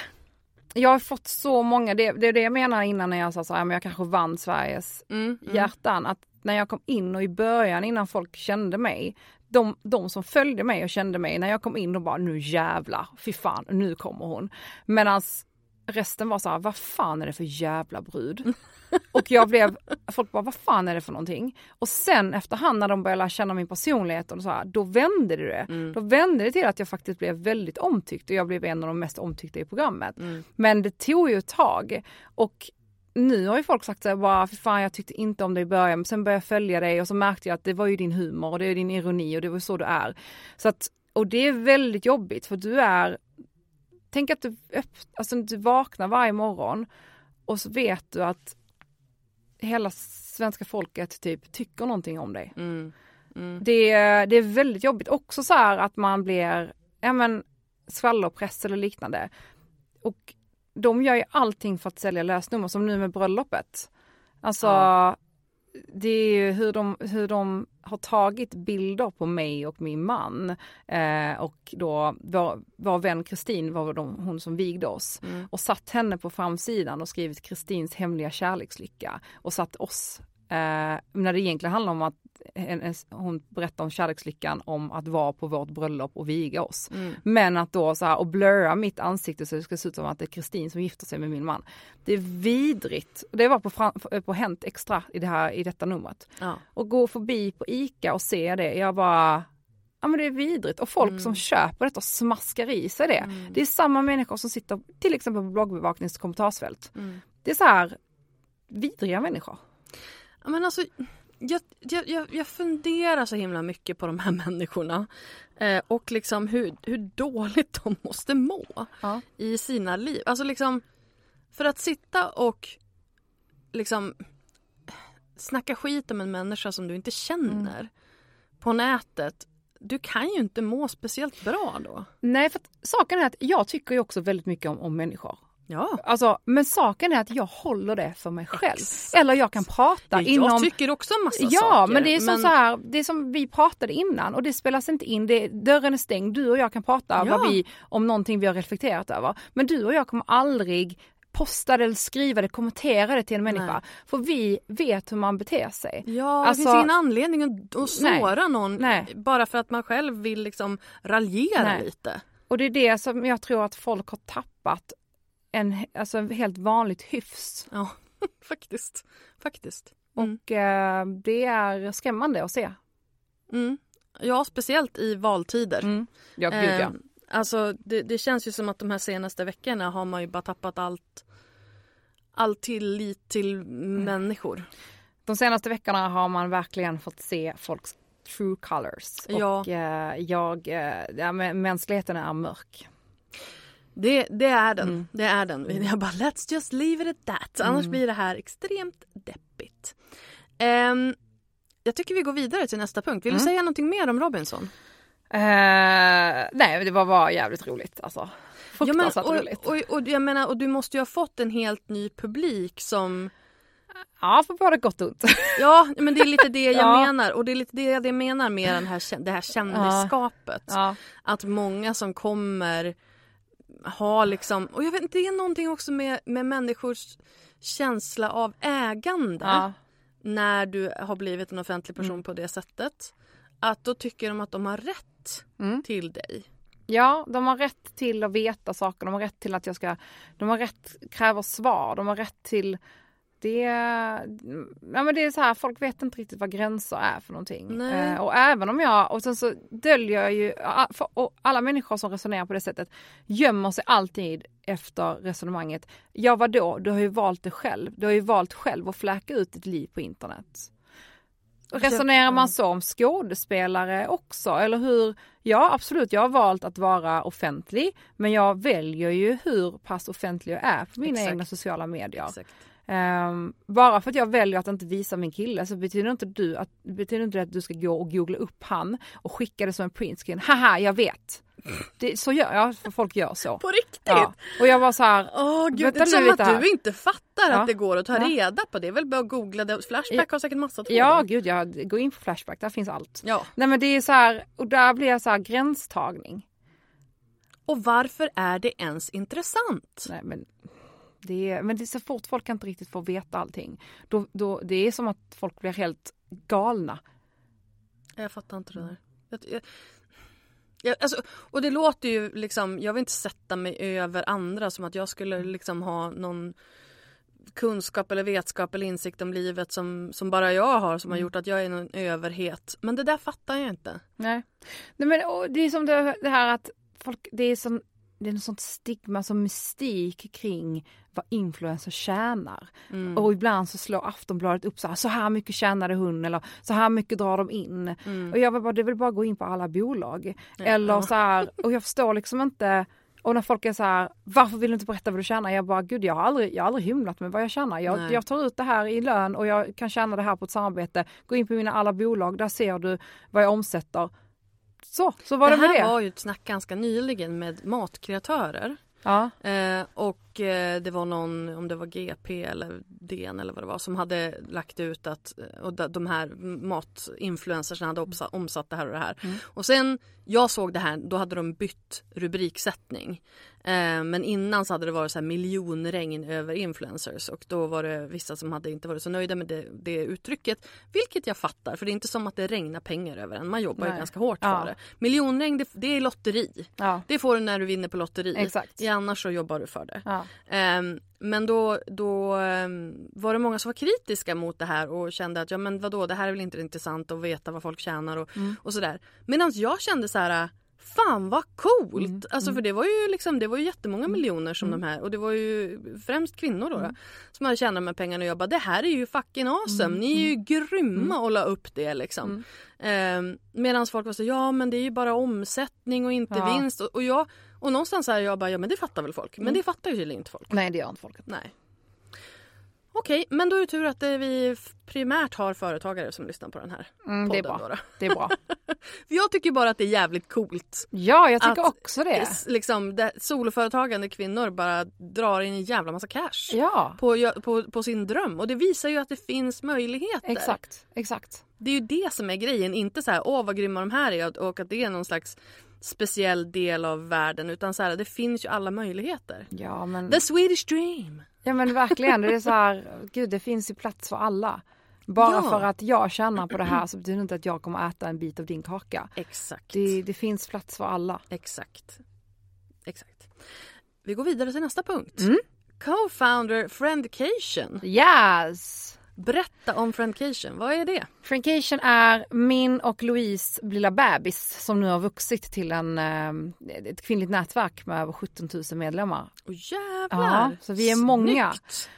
jag har fått så många, det, det är det jag menar innan när jag sa så här, men jag kanske vann Sveriges Mm, hjärtan. Att när jag kom in och i början innan folk kände mig, de, de som följde mig och kände mig, när jag kom in och bara nu jävlar, fy fan, nu kommer hon. Medan resten var så här, vad fan är det för jävla brud? Och jag blev, folk bara, vad fan är det för någonting? Och sen efterhand när de började lära känna min personlighet och så här, då vände det det. Då vände det till att jag faktiskt blev väldigt omtyckt och jag blev en av de mest omtyckta i programmet. Men det tog ju ett tag. Och nu har ju folk sagt såhär bara, för fan jag tyckte inte om dig i början men sen började jag följa dig och så märkte jag att det var ju din humor och det är din ironi och det var så du är. Så att, och det är väldigt jobbigt för du är, tänk att du, öpp, alltså, du vaknar varje morgon och så vet du att hela svenska folket typ tycker någonting om dig. Mm. Det, är- det är väldigt jobbigt också så här att man blir, ja men skvallerpress eller liknande. Och de gör ju allting för att sälja lösnummer som nu med bröllopet. Alltså Ja. det är ju hur de, hur de har tagit bilder på mig och min man eh, och då vår, vår vän Kristin var de, hon som vigde oss och satt henne på framsidan och skrivit Kristins hemliga kärlekslycka och satt oss Eh, när det egentligen handlar om att hennes, hon berättar om kärlekslyckan om att vara på vårt bröllop och viga oss. Men att då så här och blurra mitt ansikte så det ska se ut som att det är Kristin som gifter sig med min man. Det är vidrigt. Det var på, på Hänt Extra i, det här, i detta numret. Ja. Och gå förbi på ICA och se det, jag bara Ja men det är vidrigt och folk som köper detta smaskar i sig det. Det är samma människor som sitter till exempel på bloggbevakningens kommentarsfält. Det är så här vidriga människor. Ja, Men alltså, jag, jag, jag, funderar så himla mycket på de här människorna. Eh, och liksom hur, hur dåligt de måste må Ja. i sina liv. Alltså liksom, för att sitta och liksom snacka skit om en människa som du inte känner på nätet. Du kan ju inte må speciellt bra då. Nej för saken är att jag tycker ju också väldigt mycket om, om människor. Ja. Alltså, men saken är att jag håller det för mig själv. Eller jag kan prata Jag inom... tycker också en massa Ja, saker. men det är som så här, det är som vi pratade innan och det spelas inte in. Det, dörren är stängd, du och jag kan prata Ja. vad vi, om någonting vi har reflekterat över. Men du och jag kommer aldrig posta det eller skriva det, kommentera det till en människa. Nej. För vi vet hur man beter sig. Ja, det Alltså- finns ingen anledning att, att Nej. såra någon Nej. bara för att man själv vill liksom raljera Nej. lite. Och det är det som jag tror att folk har tappat en alltså, en helt vanligt hyfs. Ja, faktiskt. Faktiskt. Mm. Och eh, det är skrämmande att se. Mm. Ja, speciellt i valtider. Mm. Ja, gud ja. Eh, alltså det, det känns ju som att de här senaste veckorna har man ju bara tappat allt all tillit till Mm. människor. De senaste veckorna har man verkligen fått se folks true colors. Ja. Och eh, jag, eh, ja, mänskligheten är mörk. Det, det är den. Mm. Det är den. Jag bara let's just leave it at that. Annars blir det här extremt deppigt. Ehm, jag tycker vi går vidare till nästa punkt. Vill du Mm. säga någonting mer om Robinson? Eh, nej, det var bara jävligt roligt alltså. Fruktansvärt och, roligt. och, och, jag menar, och du måste ju ha fått en helt ny publik som Ja, för både gott och ont. Ja, men det är lite det jag Ja. menar och det är lite det jag menar med den här, det här kändisskapet. ja. Att många som kommer har liksom, och jag vet inte, det är någonting också med, med människors känsla av ägande Ja. när du har blivit en offentlig person Mm. på det sättet. Att då tycker de att de har rätt Mm. till dig. Ja, de har rätt till att veta saker, de har rätt till att jag ska, de har rätt, kräver svar, de har rätt till det, ja men det är så här, folk vet inte riktigt vad gränser är för någonting. Eh, och även om jag, och sen så döljer jag ju, a- för, och alla människor som resonerar på det sättet gömmer sig alltid efter resonemanget. Ja vadå, du har ju valt det själv, du har ju valt själv att fläka ut ditt liv på internet. Resonerar man så om skådespelare också, eller hur? Ja absolut, jag har valt att vara offentlig, men jag väljer ju hur pass offentlig jag är på mina Exakt. egna sociala medier. Exakt. Ehm, bara för att jag väljer att inte visa min kille så betyder inte, du att, betyder inte det att du ska gå och googla upp han och skicka det som en printscreen. Haha, jag vet. Det, så gör jag, för folk gör så. På riktigt? Ja. Och jag var så här, Åh gud, Vänta det är som att här. du inte fattar Ja. att det går att ta Ja. reda på. Det är väl bara att googla det. Flashback har säkert massa trådar. ja gud jag gå in på Flashback, där finns allt. Ja. Nej men det är så här, och där blir jag så här gränstagning. Och varför är det ens intressant? Nej men det är, men det är så fort folk inte riktigt får veta allting. Då, då, det är som att folk blir helt galna. Jag fattar inte det där. Jag, jag, jag, alltså, och det låter ju liksom, jag vill inte sätta mig över andra som att jag skulle liksom ha någon kunskap eller vetskap eller insikt om livet som, som bara jag har som har gjort att jag är någon överhet. Men det där fattar jag inte. Nej, Nej men det är som det, här att folk, det är som det är något sånt stigma som mystik kring vad influencers tjänar. Mm. Och ibland så slår Aftonbladet upp så här, så här mycket tjänade hon eller så här mycket drar de in. Mm. Och jag vill bara, det vill bara gå in på alla bolag. Ja. Eller så här, och jag förstår liksom inte och när folk är så här, varför vill du inte berätta vad du tjänar? Jag bara, gud jag har aldrig, jag har aldrig hymlat med vad jag tjänar. Jag, jag tar ut det här i lön och jag kan tjäna det här på ett samarbete. Gå in på mina alla bolag, där ser du vad jag omsätter. Så, så var det, det med här det. var ju ett snack ganska nyligen med matkreatörer. Ja. Eh, och eh, det var någon, om det var GP eller DN eller vad det var, som hade lagt ut att eh, och de- här matinfluencersna hade omsatt, det här och det här. Och sen jag såg det här, då hade de bytt rubriksättning. Eh, men innan så hade det varit så här miljonregn över influencers och då var det vissa som hade inte varit så nöjda med det, det uttrycket. Vilket jag fattar, för det är inte som att det regnar pengar över en. Man jobbar ju Nej. ganska hårt Ja. för det. Miljonregn, det, det är lotteri. Ja. Det får du när du vinner på lotteri. Exakt. I annars så jobbar du för det. Ja. Ehm, men då, då ehm, var det många som var kritiska mot det här och kände att ja men vadå det här är väl inte intressant att veta vad folk tjänar och, Mm. och sådär. Medan jag kände så här Fan vad coolt! Mm. Alltså för det var ju liksom det var ju jättemånga miljoner som de här och det var ju främst kvinnor då, Mm. då som hade tjänat de här pengarna och jag bara det här är ju fucking awesome, Mm. ni är ju grymma och la upp det liksom. Um, Medan folk var så ja men det är ju bara omsättning och inte Ja. vinst och, och jag och någonstans är jag bara ja men det fattar väl folk men Mm. det fattar ju tydligen inte folk. Nej det gör inte folket. Nej. Okej, men då är det tur att eh, vi primärt har företagare som lyssnar på den här Mm, det är podden. bra. Då. Det är bra. För jag tycker bara att det är jävligt coolt. Ja jag tycker Att också det. Liksom, det, soloföretagande kvinnor bara drar in en jävla massa cash Ja på, på, på sin dröm. Och det visar ju att det finns möjligheter. exakt, exakt. Det är ju det som är grejen. Inte så här, åh vad grymma de här är och att det är någon slags speciell del av världen. Utan så här, det finns ju alla möjligheter. Ja men, The Swedish dream. ja men verkligen, det är så här, gud det finns ju plats för alla. Bara Ja. för att jag tjänar på det här så betyder det inte att jag kommer äta en bit av din kaka. Exakt. Det, det finns plats för alla. Exakt. Exakt. Vi går vidare till nästa punkt. Mm. Co-founder Friendcation. Yes! Berätta om Friendcation. Vad är det? Friendcation är min och Louise lilla bebis som nu har vuxit till en, eh, ett kvinnligt nätverk med över 17 000 medlemmar. Åh jävlar! Ja, så vi är många.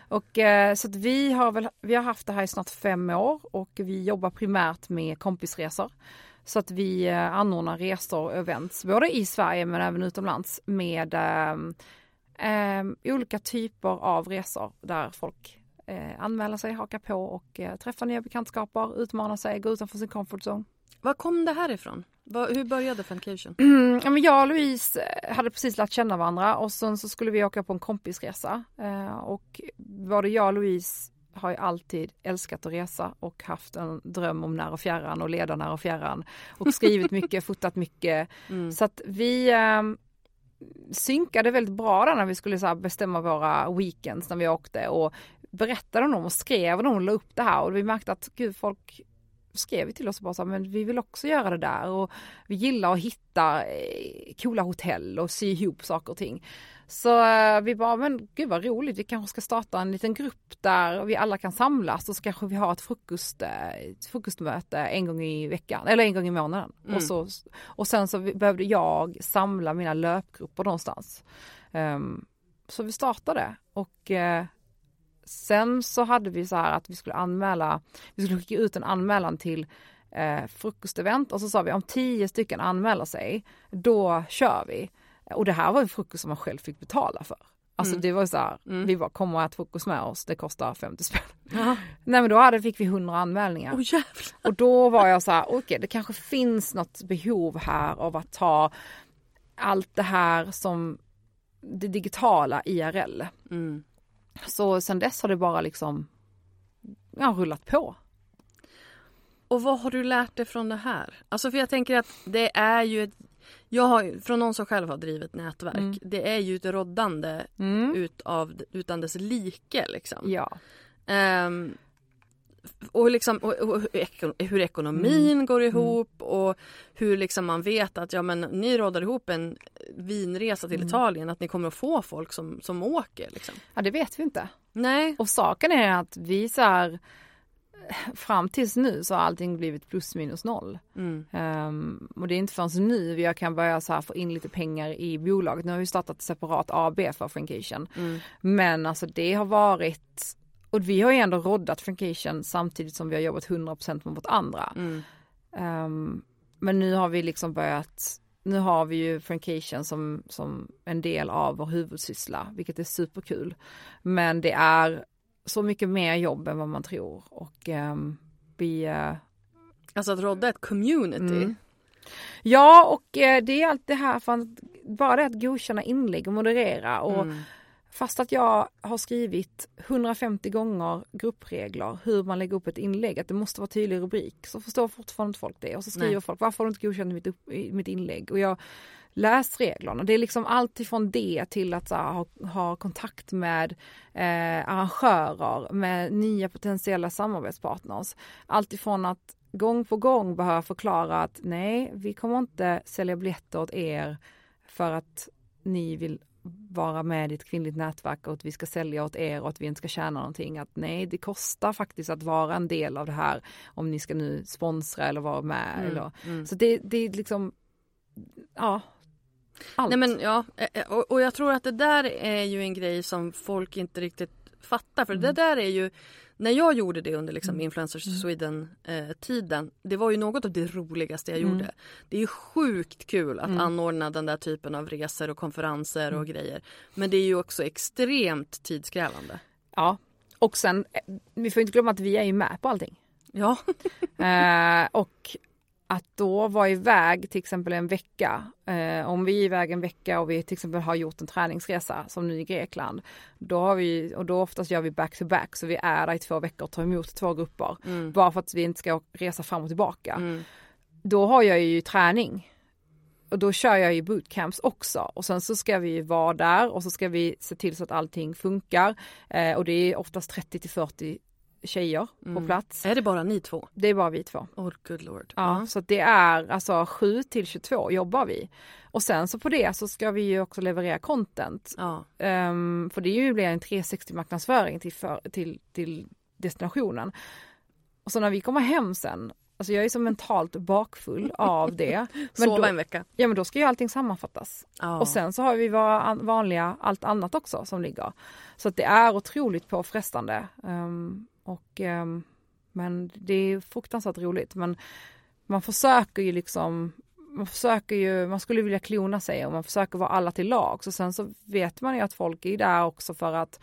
Och, eh, så vi, har väl, vi har haft det här i snart fem år och vi jobbar primärt med kompisresor. Så att vi eh, anordnar resor och events både i Sverige men även utomlands med eh, olika typer av resor där folk eh, anmäler sig, hakar på och eh, träffar nya bekantskaper, utmanar sig, går utanför sin comfort zone. Var kom det här ifrån? Vad- hur började Friendcation? Mm, ja, men jag och Louise eh, hade precis lärt känna varandra och sen så skulle vi åka på en kompisresa. Eh, och både jag och Louise har ju alltid älskat att resa och haft en dröm om när och fjärran och leda när och fjärran. Och skrivit mycket, fotat mycket. Mm. Så att vi eh, synkade väldigt bra där när vi skulle så bestämma våra weekends när vi åkte och berättade om dem och skrev om dem och la upp det här och vi märkte att gud folk skrev till oss och bara så här, men vi vill också göra det där och vi gillar att hitta eh, coola hotell och sy ihop saker och ting. Så eh, vi bara, men gud vad roligt, vi kanske ska starta en liten grupp där vi alla kan samlas och så kanske vi har ett, frukost, eh, ett frukostmöte en gång i veckan eller en gång i månaden. Mm. Och, så, och sen så behövde jag samla mina löpgrupper någonstans. Ehm, så vi startade och sen så hade vi så här att vi skulle anmäla, vi skulle skicka ut en anmälan till eh, frukostevent och så sa vi om tio stycken anmäler sig, då kör vi. Och det här var ju frukost som man själv fick betala för. Alltså Mm. det var så här, Mm. vi bara kom och ät frukost med oss, det kostar 50 spänn. Ja. Nej men då hade, fick vi 100 anmälningar. Jävlar! Och då var jag så här, okej det kanske finns något behov här av att ta allt det här som det digitala IRL. Mm. Så sen dess har det bara liksom ja, rullat på. Och vad har du lärt dig från det här? Alltså för jag tänker att det är ju ett, Jag har, från någon som själv har drivit nätverk, Mm. det är ju ett roddande Mm. utav, utan dess like liksom. Ja. Ehm, och, liksom, och, och hur eko- hur ekonomin Mm. går ihop och hur liksom man vet att ja, men ni rådar ihop en vinresa Mm. till Italien att ni kommer att få folk som, som åker. Liksom. ja, det vet vi inte. Nej. Och saken är att vi så här, fram tills nu så har allting blivit plus minus noll. Mm. Ehm, och det är inte förrän nu jag kan börja så här få in lite pengar i bolaget. Nu har vi startat ett separat AB för Frankation. Mm. Men alltså det har varit, och vi har ju ändå roddat Frankation samtidigt som vi har jobbat 100% med vårt andra. Mm. Ehm, men nu har vi liksom börjat, nu har vi ju Frankation som, som en del av vår huvudsyssla, vilket är superkul. Men det är så mycket mer jobb än vad man tror och ehm, vi eh, Alltså att rodda ett community. Mm. Ja och eh, det är allt det här för att, bara det att godkänna inlägg och moderera och Mm. Fast att jag har skrivit 150 gånger gruppregler hur man lägger upp ett inlägg, att det måste vara tydlig rubrik så förstår fortfarande inte folk det och så skriver Nej. folk varför har du inte godkänt mitt, upp, mitt inlägg och jag läst reglerna. Det är liksom allt ifrån det till att så ha, ha kontakt med eh, arrangörer, med nya potentiella samarbetspartners. Allt ifrån att gång på gång behöva förklara att nej, vi kommer inte sälja biljetter åt er för att ni vill vara med i ett kvinnligt nätverk och att vi ska sälja åt er och att vi inte ska tjäna någonting. Att nej, det kostar faktiskt att vara en del av det här om ni ska nu sponsra eller vara med. Mm, Eller, mm. Så det, det är liksom, ja. Allt. Nej men ja, eh, eh, och, och jag tror att det där är ju en grej som folk inte riktigt fattar. För det Mm. där är ju, när jag gjorde det under liksom Influencers Sweden eh, tiden, det var ju något av det roligaste jag Mm. gjorde. Det är ju sjukt kul att anordna den där typen av resor och konferenser Mm. och grejer. Men det är ju också extremt tidskrävande. Ja. Och sen, eh, vi får inte glömma att vi är ju med på allting. Ja. Eh, och att då vara iväg till exempel en vecka, eh, om vi är iväg en vecka och vi till exempel har gjort en träningsresa som nu i Grekland, då har vi, och då oftast gör vi back to back, så vi är där i två veckor och tar emot två grupper, bara för att vi inte ska resa fram och tillbaka. Mm. Då har jag ju träning. Och då kör jag ju bootcamps också och sen så ska vi vara där och så ska vi se till så att allting funkar. Eh, och det är oftast 30 till 40 tjejer på plats. Är det bara ni två? Det är bara vi två. Oh good lord. Ja, så att det är alltså 7 till 22 jobbar vi. Och sen så på det så ska vi ju också leverera content. Ja. Ehm, för det är ju blir en 360 marknadsföring till, för, till, till destinationen. Och så när vi kommer hem sen, alltså jag är så mentalt bakfull av det. Men Sova då, en vecka. ja men då ska ju allting sammanfattas. Ja. Och sen så har vi våra an- vanliga, allt annat också som ligger. Så att det är otroligt påfrestande. Ehm, och, ehm, men det är fruktansvärt roligt. Men man försöker ju liksom, man försöker ju, man skulle vilja klona sig och man försöker vara alla till lag. Så sen så vet man ju att folk är där också för att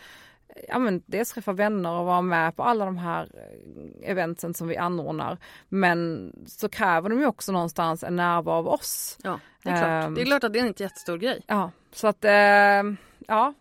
ja, men dels träffa vänner och vara med på alla de här eh, eventen som vi anordnar. Men så kräver de ju också någonstans en närvaro av oss. ja, det är klart. Ehm. Det är klart att det är en jättestor grej. Ja, så att eh, ja,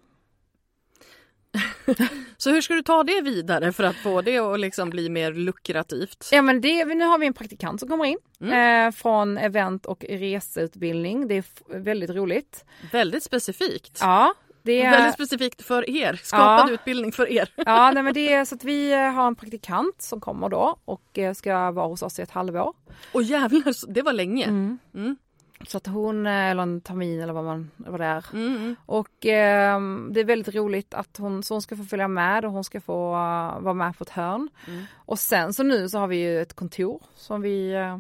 Så hur ska du ta det vidare för att få det att liksom bli mer lukrativt? Ja men det, nu har vi en praktikant som kommer in eh, från event och reseutbildning. Det är väldigt roligt. Väldigt specifikt. Ja, det är, Väldigt specifikt för er. Skapad Ja. utbildning för er. ja nej, men det är så att vi eh, har en praktikant som kommer då och eh, ska vara hos oss i ett halvår. Och jävlar, det var länge. Mm. Så att hon, eh, eller en termin eller vad, man, vad det är. Mm. Och eh, det är väldigt roligt att hon, så hon ska få följa med och hon ska få eh, vara med på ett hörn. Mm. Och sen så nu så har vi ju ett kontor som vi eh,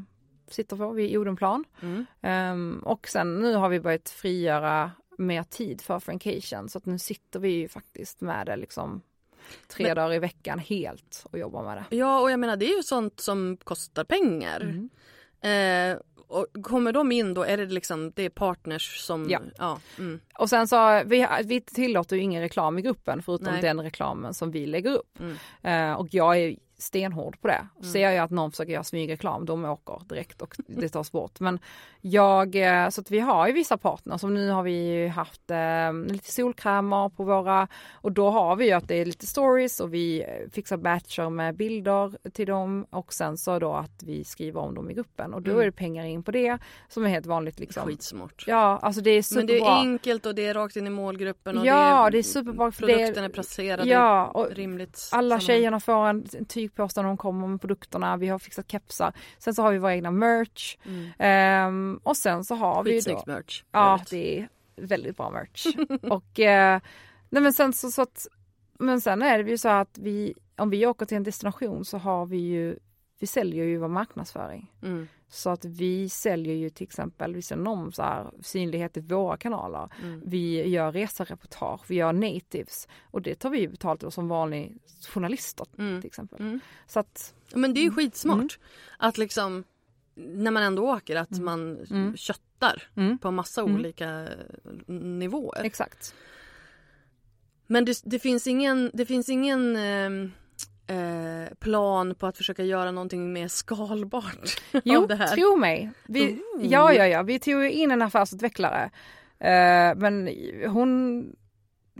sitter på vid Odenplan. Mm. Ehm, och sen nu har vi börjat frigöra mer tid för Frankation så att nu sitter vi ju faktiskt med det liksom tre Men- dagar i veckan helt och jobbar med det. Ja, och jag menar det är ju sånt som kostar pengar. Mm. Eh, och kommer de in då, är det liksom det är partners som... Ja. ja mm. Och sen så, vi, vi tillåter ju ingen reklam i gruppen förutom Nej. den reklamen som vi lägger upp. Mm. Eh, och jag är stenhård på det. Mm. Ser jag att någon försöker göra smygreklam, de åker direkt och det tas bort. Men jag, eh, så att vi har ju vissa partners som nu har vi haft eh, lite solkrämer på våra och då har vi ju att det är lite stories och vi eh, fixar batcher med bilder till dem och sen så då att vi skriver om dem i gruppen och då Mm. är det pengar in på det som är helt vanligt liksom. Skitsmart. Ja, alltså det är superbra. Men det är enkelt och det är rakt in i målgruppen och Ja, det det är superbra det- produkten är placerade Ja, och rimligt. alla tjejerna får en, en tygpåse när de kommer med produkterna. Vi har fixat kepsar. Sen så har vi våra egna merch. Ehm, och sen så har vi då... Merch. Ja, det är väldigt bra merch. och eh, nej men sen så, så att, men sen är det ju så att vi, om vi åker till en destination så har vi ju, vi säljer ju vår marknadsföring. Mm. Så att vi säljer ju till exempel, vi säljer om så här synlighet i våra kanaler. Mm. Vi gör resereportage, vi gör natives och det tar vi ju betalt då som vanlig journalister Mm. till exempel. Mm. Så att, Men det är ju skitsmart. Mm. Att liksom när man ändå åker att man Mm. köttar Mm. på massa Mm. olika nivåer. exakt. Men det, det finns ingen, det finns ingen ehm, eh, plan på att försöka göra någonting mer skalbart Jo, av det här. tro mig. Vi, Oh. ja, ja, ja. Vi tog in en affärsutvecklare. Eh, men hon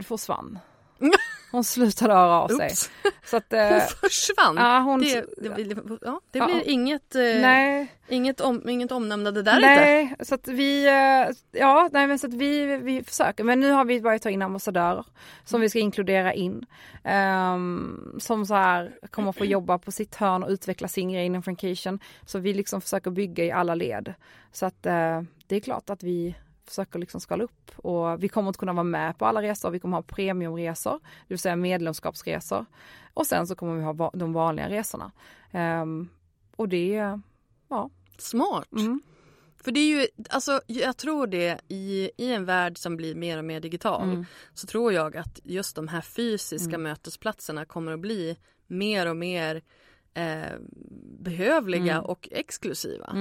försvann. Hon slutade höra av sig. Oops. Så att, Hon eh, försvann. ja, hon, det, det, blir- ja, det Ja. blir inget, eh, nej, inget, om, inget omnämnande där inte. nej, så att vi, eh, ja, nej men så att vi, vi försöker. Men nu har vi börjat ta in ambassadörer som vi ska inkludera in. Ehm, som så här kommer få jobba på sitt hörn och utveckla sin grej inom Frankation. Så vi liksom försöker bygga i alla led. Så att eh, det är klart att vi försöker liksom skala upp och vi kommer inte kunna vara med på alla resor. Vi kommer ha premiumresor, det vill säga medlemskapsresor. Och sen så kommer vi ha de vanliga resorna. Ehm, och det, ja. Smart. Mm. För det är ju, alltså jag tror det i, i en värld som blir mer och mer digital Mm. så tror jag att just de här fysiska mötesplatserna kommer att bli mer och mer eh, behövliga Mm. och exklusiva.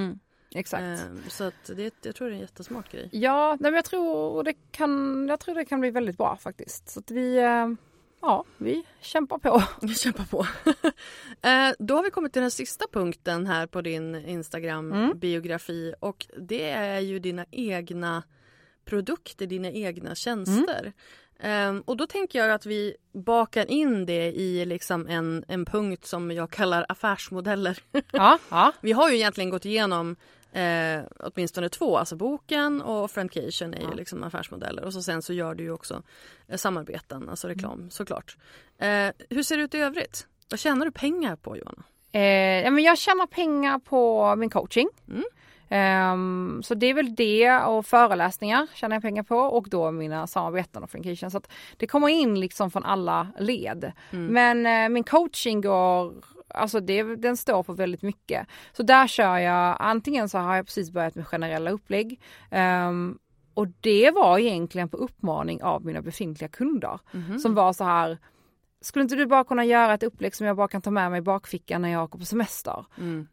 Exakt. Eh, så att det, jag tror det är en jättesmart grej. Ja, nej, men jag tror det kan, jag tror det kan bli väldigt bra faktiskt. Så att vi, eh, ja, vi kämpar på. Jag kämpar på. eh, då har vi kommit till den sista punkten här på din Instagram-biografi och det är ju dina egna produkter, dina egna tjänster. Ehm, och då tänker jag att vi bakar in det i liksom en, en punkt som jag kallar affärsmodeller. Ja, ja. vi har ju egentligen gått igenom eh, åtminstone två, alltså boken och Friendcation är ju liksom affärsmodeller och så sen så gör du ju också eh, samarbeten, alltså reklam såklart. Eh, hur ser det ut i övrigt? Vad tjänar du pengar på Johanna? Eh, men jag tjänar pengar på min coaching. Mm. Ehm, så det är väl det och föreläsningar tjänar jag pengar på och då mina samarbeten och Frankation. Så att det kommer in liksom från alla led. Men eh, min coaching går Alltså det, den står för väldigt mycket. Så där kör jag, antingen så har jag precis börjat med generella upplägg. ehm, och det var egentligen på uppmaning av mina befintliga kunder. Som var så här, skulle inte du bara kunna göra ett upplägg som jag bara kan ta med mig i bakfickan när jag åker på semester?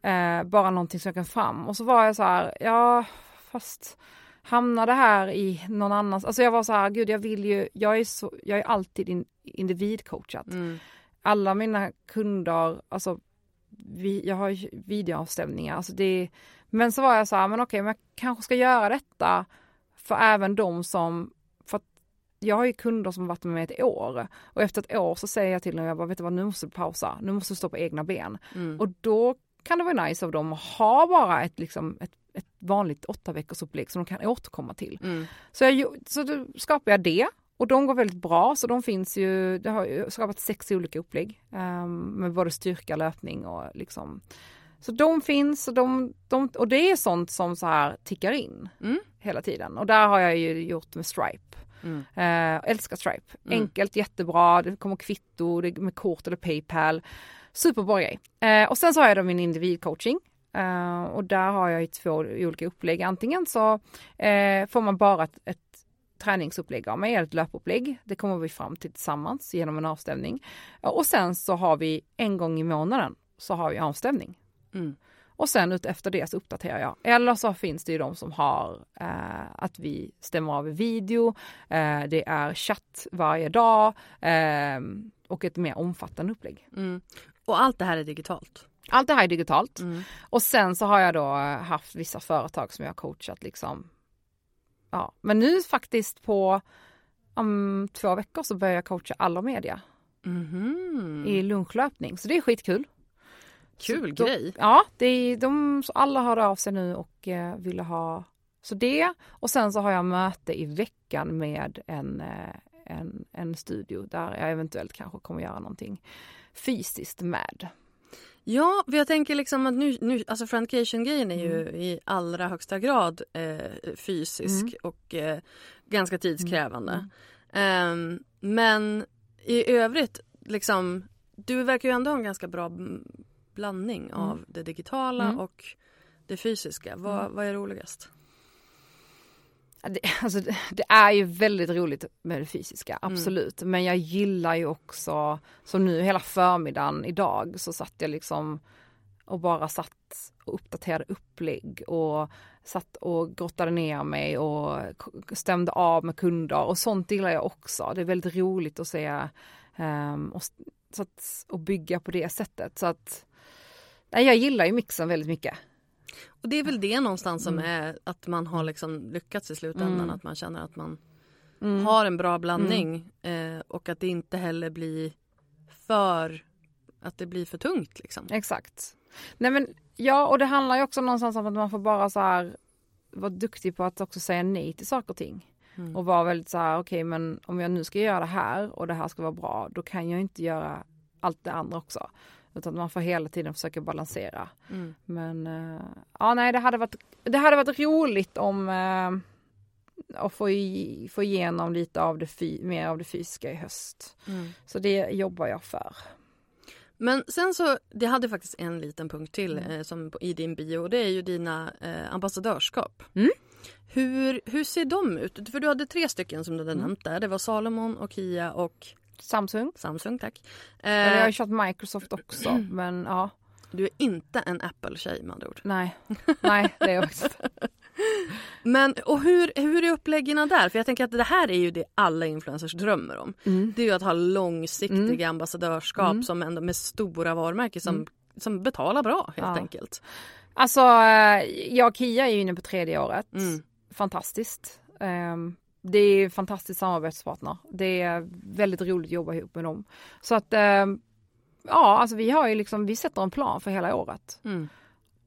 Eh, bara någonting som jag kan fram. Och så var jag så här, ja fast hamnar det här i någon annans, alltså jag var så här, gud jag vill ju, jag är, så, jag är alltid in, individcoachad. Mm. Alla mina kunder, alltså vi, jag har ju videoavstämningar, alltså det, men så var jag så här, men okej, men jag kanske ska göra detta för även de som, för att jag har ju kunder som har varit med mig ett år och efter ett år så säger jag till dem, jag bara, vet du vad, nu måste du pausa, nu måste du stå på egna ben. Mm. Och då kan det vara nice av dem att ha bara ett, liksom, ett, ett vanligt åtta veckors upplägg som de kan återkomma till. Mm. Så, jag, så då skapar jag det och de går väldigt bra så de finns ju, det har ju skapat sex olika upplägg um, med både styrka, löpning och liksom så de finns och, de, de, och det är sånt som så här tickar in Mm. hela tiden och där har jag ju gjort med Stripe. Mm. Eh, älskar Stripe. Mm. Enkelt, jättebra, det kommer kvitto det med kort eller Paypal. Superbra grej. Eh, och sen så har jag då min individcoaching. Eh, och där har jag ju två olika upplägg. Antingen så får man bara ett, ett träningsupplägg av mig, eller ett löpupplägg. Det kommer vi fram till tillsammans genom en avstämning. Eh, Och sen så har vi en gång i månaden så har vi avstämning. Mm. Och sen ut efter det så uppdaterar jag. Eller så finns det ju de som har eh, att vi stämmer av video, eh, det är chatt varje dag eh, och ett mer omfattande upplägg. Mm. Och allt det här är digitalt? Allt det här är digitalt. Mm. Och sen så har jag då haft vissa företag som jag har coachat liksom. Ja, men nu faktiskt på om två veckor så börjar jag coacha alla media Mhm. i lunchlöpning. Så det är skitkul. Kul Så då- grej. Ja, det är de, så alla hörde av sig nu och eh, ville ha så det. Och sen så har jag möte i veckan med en, eh, en, en studio där jag eventuellt kanske kommer göra någonting fysiskt med. Ja, för jag tänker liksom att nu, nu alltså Friendcation-grejen är ju i allra högsta grad eh, fysisk Mm. och eh, ganska tidskrävande. Ehm, men i övrigt, liksom, du verkar ju ändå ha en ganska bra mm, blandning av det digitala Mm. och det fysiska. Vad, vad är roligast? Det, alltså, det, är ju väldigt roligt med det fysiska, absolut. Men jag gillar ju också, som nu hela förmiddagen idag så satt jag liksom och bara satt och uppdaterade upplägg och satt och grottade ner mig och stämde av med kunder och sånt gillar jag också. Det är väldigt roligt att se ehm, och, så att, och bygga på det sättet. Så att, nej, jag gillar ju mixen väldigt mycket. Och det är väl det någonstans som Mm. är att man har liksom lyckats i slutändan. Mm. Att man känner att man Mm. har en bra blandning eh, och att det inte heller blir för att det blir för tungt liksom. Exakt. Nej men ja, och det handlar ju också någonstans om att man får bara så här vara duktig på att också säga nej till saker och ting. Mm. Och vara väldigt så här, okej men om jag nu ska göra det här och det här ska vara bra, då kan jag inte göra allt det andra också. Utan man får hela tiden försöka balansera. Mm. Men eh, ja, nej, det hade varit, det hade varit roligt om eh, att få, i, få igenom lite av det, fy, mer av det fysiska i höst. Mm. Så det jobbar jag för. Men sen så, det hade faktiskt en liten punkt till Mm. eh, som i din bio och det är ju dina eh, ambassadörskap. Mm. Hur, hur ser de ut? För du hade tre stycken som du hade Mm. nämnt där. Det var Salomon och Kia och Samsung. Samsung, tack. Eller jag har Eh, ju kört Microsoft också, men ja, du är inte en Apple-tjej med andra ord. nej. Nej, det är jag faktiskt. Men och hur, hur är uppläggen där? För jag tänker att det här är ju det alla influencers drömmer om. Mm. Det är ju att ha långsiktiga ambassadörskap Mm. som ändå med stora varumärken som, som betalar bra helt Ja. enkelt. Alltså, eh, jag och Kia är ju inne på tredje året. Mm. Fantastiskt. Ehm, Det är en fantastisk samarbetspartner. Det är väldigt roligt att jobba ihop med dem. Så att, ehm, ja, alltså vi har ju liksom, vi sätter en plan för hela året. Mm.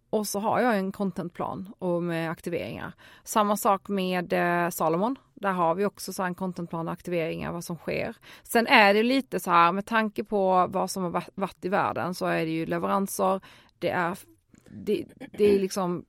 Och så har jag en contentplan och med aktiveringar. Samma sak med eh, Salomon. Där har vi också så en contentplan och aktiveringar, vad som sker. Sen är det lite så här med tanke på vad som har va- varit i världen så är det ju leveranser, det är, det, det är liksom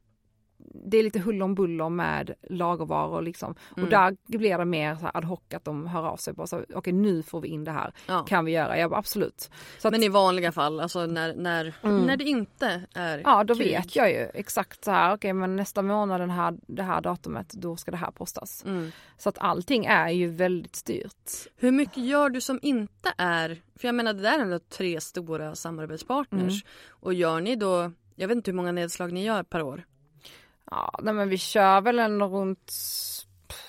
det är lite hull om buller med lagervaror liksom. Mm. Och där blir det mer så ad hoc att de hör av sig okej nu får vi in det här. Ja. Kan vi göra? Jag bara absolut. Att, Men i vanliga fall, alltså när, när, Mm. när det inte är Ja, då krig. vet jag ju exakt så här, okej men nästa månad den här, det här datumet, då ska det här postas. Mm. Så att allting är ju väldigt styrt. Hur mycket gör du som inte är... För jag menar det där är ändå tre stora samarbetspartners. Mm. Och gör ni då... Jag vet inte hur många nedslag ni gör per år. Ja, nej men vi kör väl en runt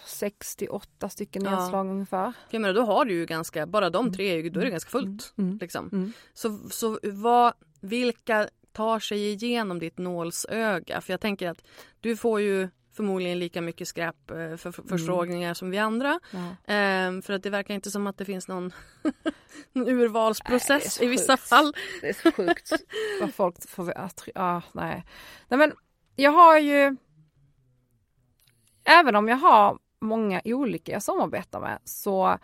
68 stycken Ja. nedslag ungefär. För jag menar då har du ju ganska... Bara de tre, är ju- då är det ganska fullt. Mm. Liksom. Mm. Så, så vad, vilka tar sig igenom ditt nålsöga? För jag tänker att du får ju förmodligen lika mycket skräp eh, för, för förfrågningar som vi andra. Ja. Ehm, för att det verkar inte som att det finns någon, någon urvalsprocess Nej, i vissa fall. Det är så sjukt vad folk får... Ja, nej. nej men jag har ju... Även om jag har många olika jag samarbetar med så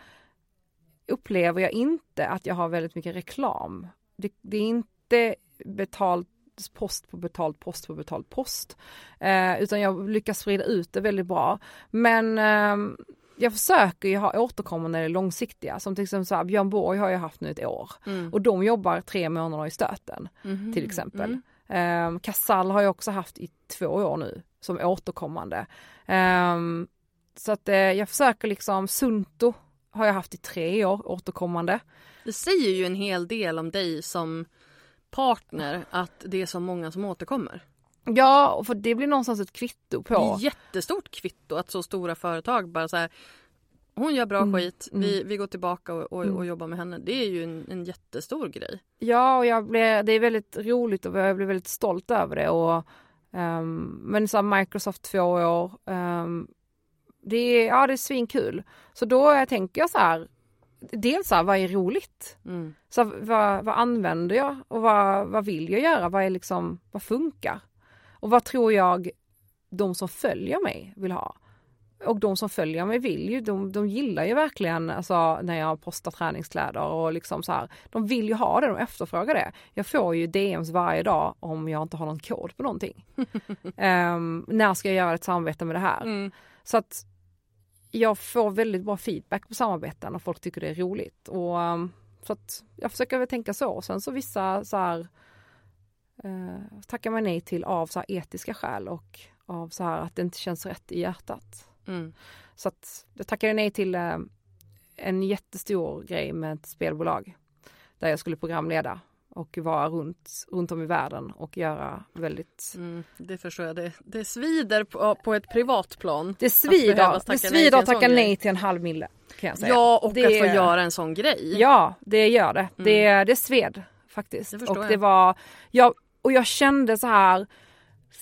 upplever jag inte att jag har väldigt mycket reklam. Det, det är inte betalt post på betald post på betald post. Eh, utan jag lyckas sprida ut det väldigt bra. Men ehm, jag försöker ju ha återkommande långsiktiga. Som till exempel så här, Björn Borg har jag haft nu ett år. Mm. Och de jobbar tre månader i stöten Mhm. till exempel. Mm. Um, Casall har jag också haft i två år nu som återkommande. Ehm, så att eh, jag försöker liksom, Sunto har jag haft i tre år återkommande. Det säger ju en hel del om dig som partner att det är så många som återkommer. Ja, för det blir någonstans ett kvitto Det är på. ett jättestort kvitto att så stora företag bara så här hon gör bra Mm, skit, mm. vi, vi går tillbaka och, och, Mm. och jobbar med henne. Det är ju en, en jättestor grej. Ja, och jag blev, det är väldigt roligt och jag blir väldigt stolt över det. Och, ehm, men så Microsoft två år, ehm, det, är, ja, det är svinkul. Så då tänker jag så här, dels så här, vad är roligt? Mm. Så här, vad, vad använder jag och vad, vad vill jag göra? Vad, är liksom, vad funkar? Och vad tror jag de som följer mig vill ha? Och de som följer mig vill ju, de, de gillar ju verkligen alltså, när jag postar träningskläder och liksom så här. De vill ju ha det, de efterfrågar det. Jag får ju DMs varje dag om jag inte har någon kod på någonting. Ehm, när ska jag göra ett samarbete med det här? Mm. Så att jag får väldigt bra feedback på samarbeten och folk tycker det är roligt. Och, um, så att jag försöker väl tänka så. Och sen så vissa så här, eh, tackar man nej till av så här etiska skäl och av så här att det inte känns rätt i hjärtat. Mm. Så att jag tackade nej till eh, en jättestor grej med ett spelbolag där jag skulle programleda och vara runt, runt om i världen och göra väldigt Mm. Det förstår jag. Det, det svider på, på ett privat plan. Det svider, det svider att tacka nej till en halv mille kan jag säga. Ja, och Det att få göra en sån grej. Ja, det gör det. Det, det sved faktiskt. Det och jag. det var, jag, och jag kände så här,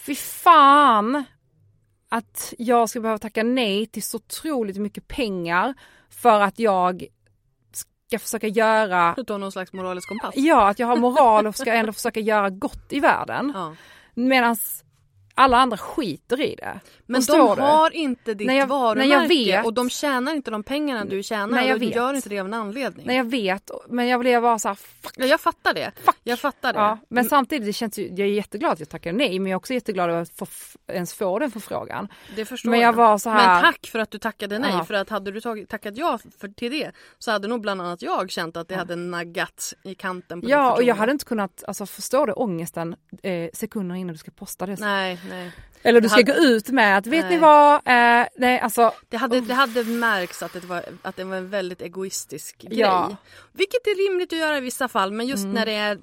fy fan att jag ska behöva tacka nej till så otroligt mycket pengar för att jag ska försöka göra, Du har någon slags moralisk kompass. ja att jag har moral och ska ändå försöka göra gott i världen. Ja. Medan alla andra skiter i det. Men de du? har inte ditt När jag- varumärke när jag vet- och de tjänar inte de pengarna du tjänar. Nej, jag och de vet. gör inte det av en anledning. Nej jag vet, men jag blev bara så här, fuck. Ja, jag fattar det. Jag fattar det. Ja, men samtidigt, det känns jag är jätteglad att jag tackade nej, men jag är också jätteglad att få, ens få den förfrågan. Det förstår Men jag var så här- Men tack för att du tackade nej. Ja. För att hade du tagit, tackat ja för, till det så hade nog bland annat jag känt att det hade naggat i kanten Ja, och jag hade inte kunnat, alltså förstå det ångesten eh, sekunder innan du ska posta det. Nej, nej. Eller du ska hade- gå ut med att, vet Nej. ni vad, eh, nej alltså, Det hade, det hade märkts att det, var, att det var en väldigt egoistisk grej. Ja. Mm. Vilket är rimligt att göra i vissa fall men just när det är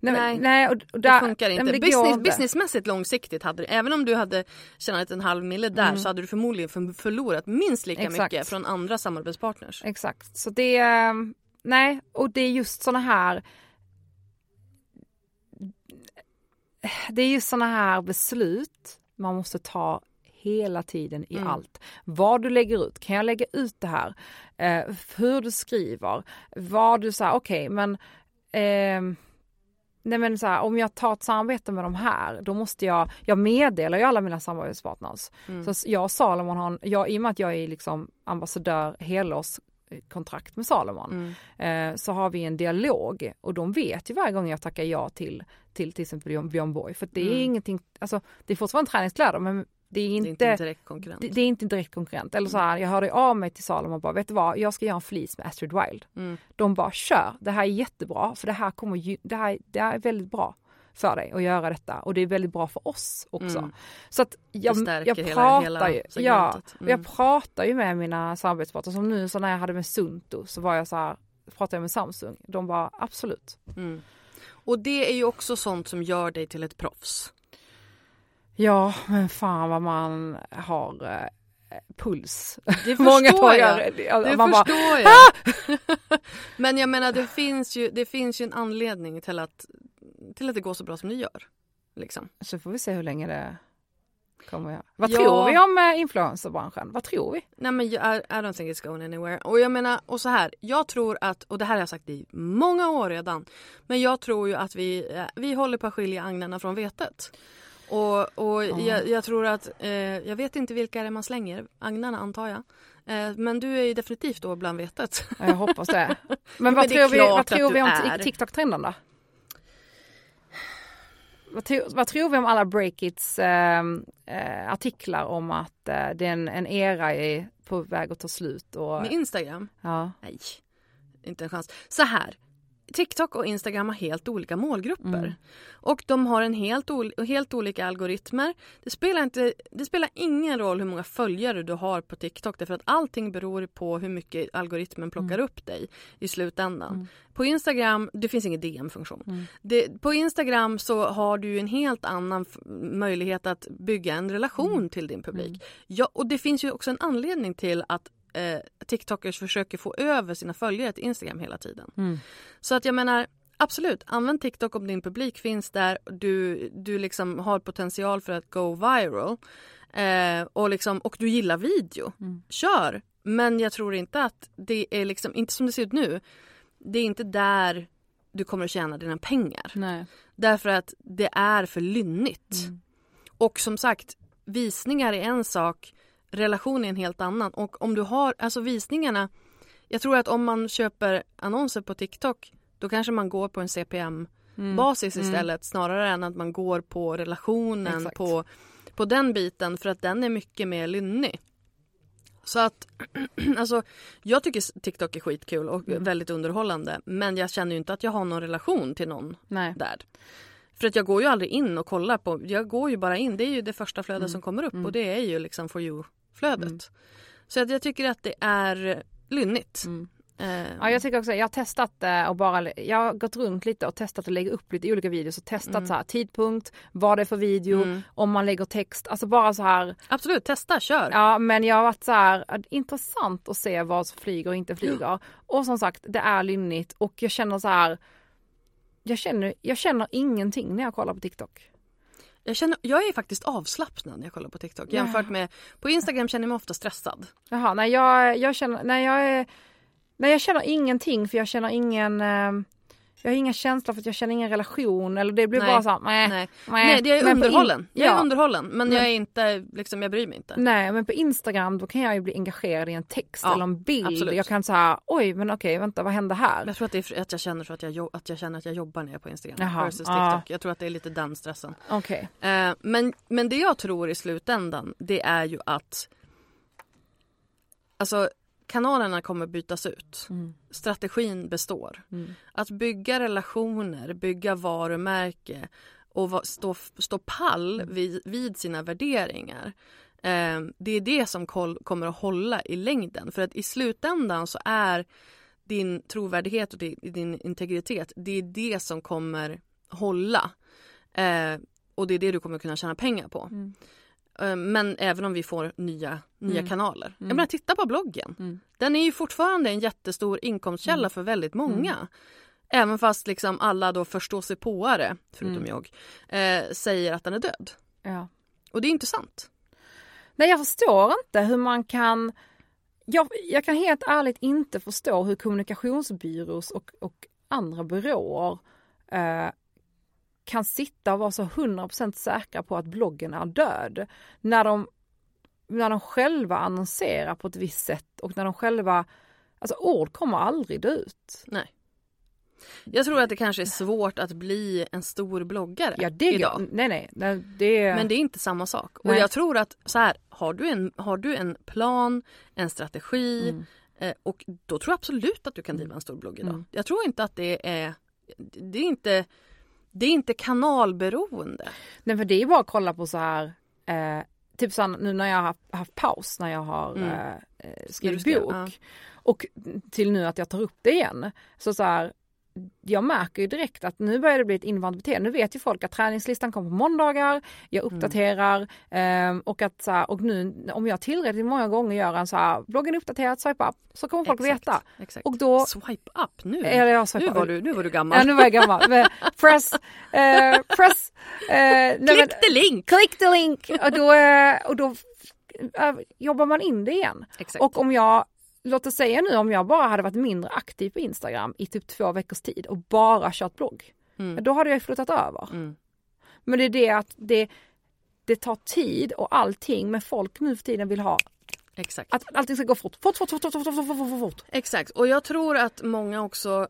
nej, Nej, nej och, och Det där, funkar nej, inte. det Business, inte. businessmässigt långsiktigt hade det, även om du hade tjänat en halv mille där så hade du förmodligen för, förlorat minst lika Mm. Exakt. mycket från andra samarbetspartners. Exakt, så det, eh, nej, och det är just såna här det är just såna här beslut man måste ta hela tiden i Mm. allt. Vad du lägger ut, kan jag lägga ut det här? Eh, hur du skriver, vad du säger, okej men ehm, Nej men så här, om jag tar ett samarbete med de här, då måste jag, jag meddelar ju alla mina samarbetspartners. Mm. Så jag och Salomon har, en- jag, i och med att jag är liksom ambassadör helårskontrakt med Salomon, Mm. eh, så har vi en dialog och de vet ju varje gång jag tackar ja till till, till exempel Björn- Borg. För det är Mm. ingenting, alltså det är fortfarande träningskläder men det är Det är inte, inte direkt konkurrent. det, det är inte direkt konkurrent. Eller så här, jag hörde av mig till Salomon och bara, vet du vad, jag ska göra en fleece med Astrid Wild. Mm. De bara, kör, det här är jättebra för det här kommer det här, det här är väldigt bra för dig att göra detta och det är väldigt bra för oss också. Mm. Så att jag, jag hela- pratar hela ju, ja, Mm. jag pratar ju med mina samarbetspartner som nu så när jag hade med Sunto så var jag så här, pratade jag med Samsung, de bara absolut. Mm. Och det är ju också sånt som gör dig till ett proffs. Ja, men fan vad man har eh, puls. Det Många förstår jag. dagar. Det man bara, förstår jag. Men jag menar det finns, ju, det finns ju en anledning till att, till att det går så bra som det gör. Liksom. så får vi se hur länge det kommer jag. Vad Ja. tror vi om eh, influencerbranschen? Vad tror vi? Nej men jag, I, don't think it's going anywhere. Och jag menar, och så här, jag tror att, och det här har jag sagt i många år redan, men jag tror ju att vi, eh, vi håller på att skilja agnarna från vetet. Och, och jag, jag tror att, eh, jag vet inte vilka det är man slänger, agnarna antar jag. Eh, men du är ju definitivt då bland vetet. Ja, Jag hoppas det. Men men vad är tror vi, vad tror vi om TikTok-trenden då? Vad, tro, vad tror vi om alla Breakits eh, eh, artiklar om att eh, det är en, en era är på väg att ta slut? Och, Med Instagram? ja. Nej, inte en chans. Så här. TikTok och Instagram har helt olika målgrupper. Mm. Och de har en helt, helt olika algoritmer. Det spelar, inte, det spelar ingen roll hur många följare du har på TikTok därför att allting beror på hur mycket algoritmen plockar Mm. upp dig i slutändan. På Instagram, det finns ingen DM-funktion. Mm. På Instagram så har du en helt annan möjlighet att bygga en relation Mm. till din publik. Ja, och det finns ju också en anledning till att eh, TikTokers försöker få över sina följare till Instagram hela tiden. Mm. Så att jag menar absolut, använd TikTok om din publik finns där. Du, du liksom har potential för att go viral. Eh, och, liksom, och du gillar video. Mm. Kör! Men jag tror inte att det är liksom, inte som det ser ut nu. Det är inte där du kommer att tjäna dina pengar. Nej. Därför att det är för lynnigt. Mm. Och som sagt, visningar är en sak, relation är en helt annan. Och om du har, alltså visningarna, jag tror att om man köper annonser på TikTok då kanske man går på en CPM-basis Mm. istället snarare än att man går på relationen, Exakt. på, på den biten för att den är mycket mer lynnig. Så att, alltså jag tycker TikTok är skitkul och Mm. väldigt underhållande men jag känner ju inte att jag har någon relation till någon Nej. där. För att jag går ju aldrig in och kollar på, jag går ju bara in, det är ju det första flödet Mm. som kommer upp och det är ju liksom for you-flödet. Så att jag tycker att det är lynnigt. Mm. Eh, Ja, jag tycker också, jag har testat eh, och bara, jag har gått runt lite och testat att lägga upp lite olika videos och testat så här tidpunkt, vad det är för video, Mm. om man lägger text, alltså bara så här, Absolut, testa, kör. ja men jag har varit så här, intressant att se vad som flyger och inte flyger. Och som sagt, det är lynnigt och jag känner så här, jag känner, jag känner ingenting när jag kollar på TikTok. Jag, känner, jag är faktiskt avslappnad när jag kollar på TikTok jämfört med på Instagram känner jag mig ofta stressad. Jaha, nej jag, jag känner, nej jag nej jag känner ingenting för jag känner ingen, eh, jag har inga känslor för att jag känner ingen relation eller det blir Nej. bara så här, nej. Nej, nej. Det är Men på in- underhållen. Jag är ja. underhållen men, Men- jag är inte, liksom, jag bryr mig inte. Nej men på Instagram då kan jag ju bli engagerad i en text Ja, eller en bild. absolut. Jag kan säga oj men okej vänta vad hände här? Jag tror att det är att jag känner så att jag, att jag känner att jag jobbar när jag är på Instagram Jaha, versus. TikTok. Jag tror att det är lite den stressen. Okej. Eh, men, men det jag tror i slutändan det är ju att alltså kanalerna kommer bytas ut. Mm. Strategin består. Att bygga relationer, bygga varumärke och stå, stå pall Mm. vid, vid sina värderingar. Eh, det är det som kol, kommer att hålla i längden. För att i slutändan så är din trovärdighet och din, din integritet, det är det som kommer hålla. Eh, och det är det du kommer kunna tjäna pengar på. Mm. Eh, Men även om vi får nya, nya Mm. kanaler. Jag Mm. menar titta på bloggen. Mm. Den är ju fortfarande en jättestor inkomstkälla för väldigt många. Även fast liksom alla då förståsigpåare, förutom Mm. jag, eh, säger att den är död. Ja. Och det är inte sant. Nej jag förstår inte hur man kan jag, jag kan helt ärligt inte förstå hur kommunikationsbyrås och, och andra byråer eh, kan sitta och vara så 100% säkra på att bloggen är död. När de, när de själva annonserar på ett visst sätt och när de själva, alltså ord kommer aldrig dö ut. Nej. Jag tror att det kanske är svårt att bli en stor bloggare Ja, det, idag. Nej, nej, nej, det, Men det är inte samma sak. Och Nej. jag tror att så här, har du en, har du en plan, en strategi Mm. eh, och då tror jag absolut att du kan driva en stor blogg idag. Mm. Jag tror inte att det är, det är inte, det är inte kanalberoende. Nej för det är bara att kolla på så här, eh, typ så nu när jag har haft, haft paus när jag har Mm. eh, eh, skrivit bok ja. och till nu att jag tar upp det igen. Så så här, jag märker ju direkt att nu börjar det bli ett invant beteende. Nu vet ju folk att träningslistan kommer på måndagar, jag Mm. uppdaterar ehm, och att så här, och nu om jag tillräckligt många gånger gör en så här, bloggen uppdaterad, swipe up, så kommer folk Exakt, veta. Exakt. Och då, Swipe up nu. eller jag nu, var du, nu var du gammal. Ja nu var jag gammal. Men press, eh, press, eh, nej, men- Click the link! Click the link och då, eh, och då eh, jobbar man in det igen. Exakt. Och om jag, låt oss säga nu om jag bara hade varit mindre aktiv på Instagram i typ två veckors tid och bara kört blogg. Mm. Då hade jag flyttat över. Mm. Men det är det att det, det tar tid och allting med folk nu för tiden vill ha Exakt. Att allting ska gå fort. Fort, fort, fort, fort, fort, fort, fort, fort. Exakt och jag tror att många också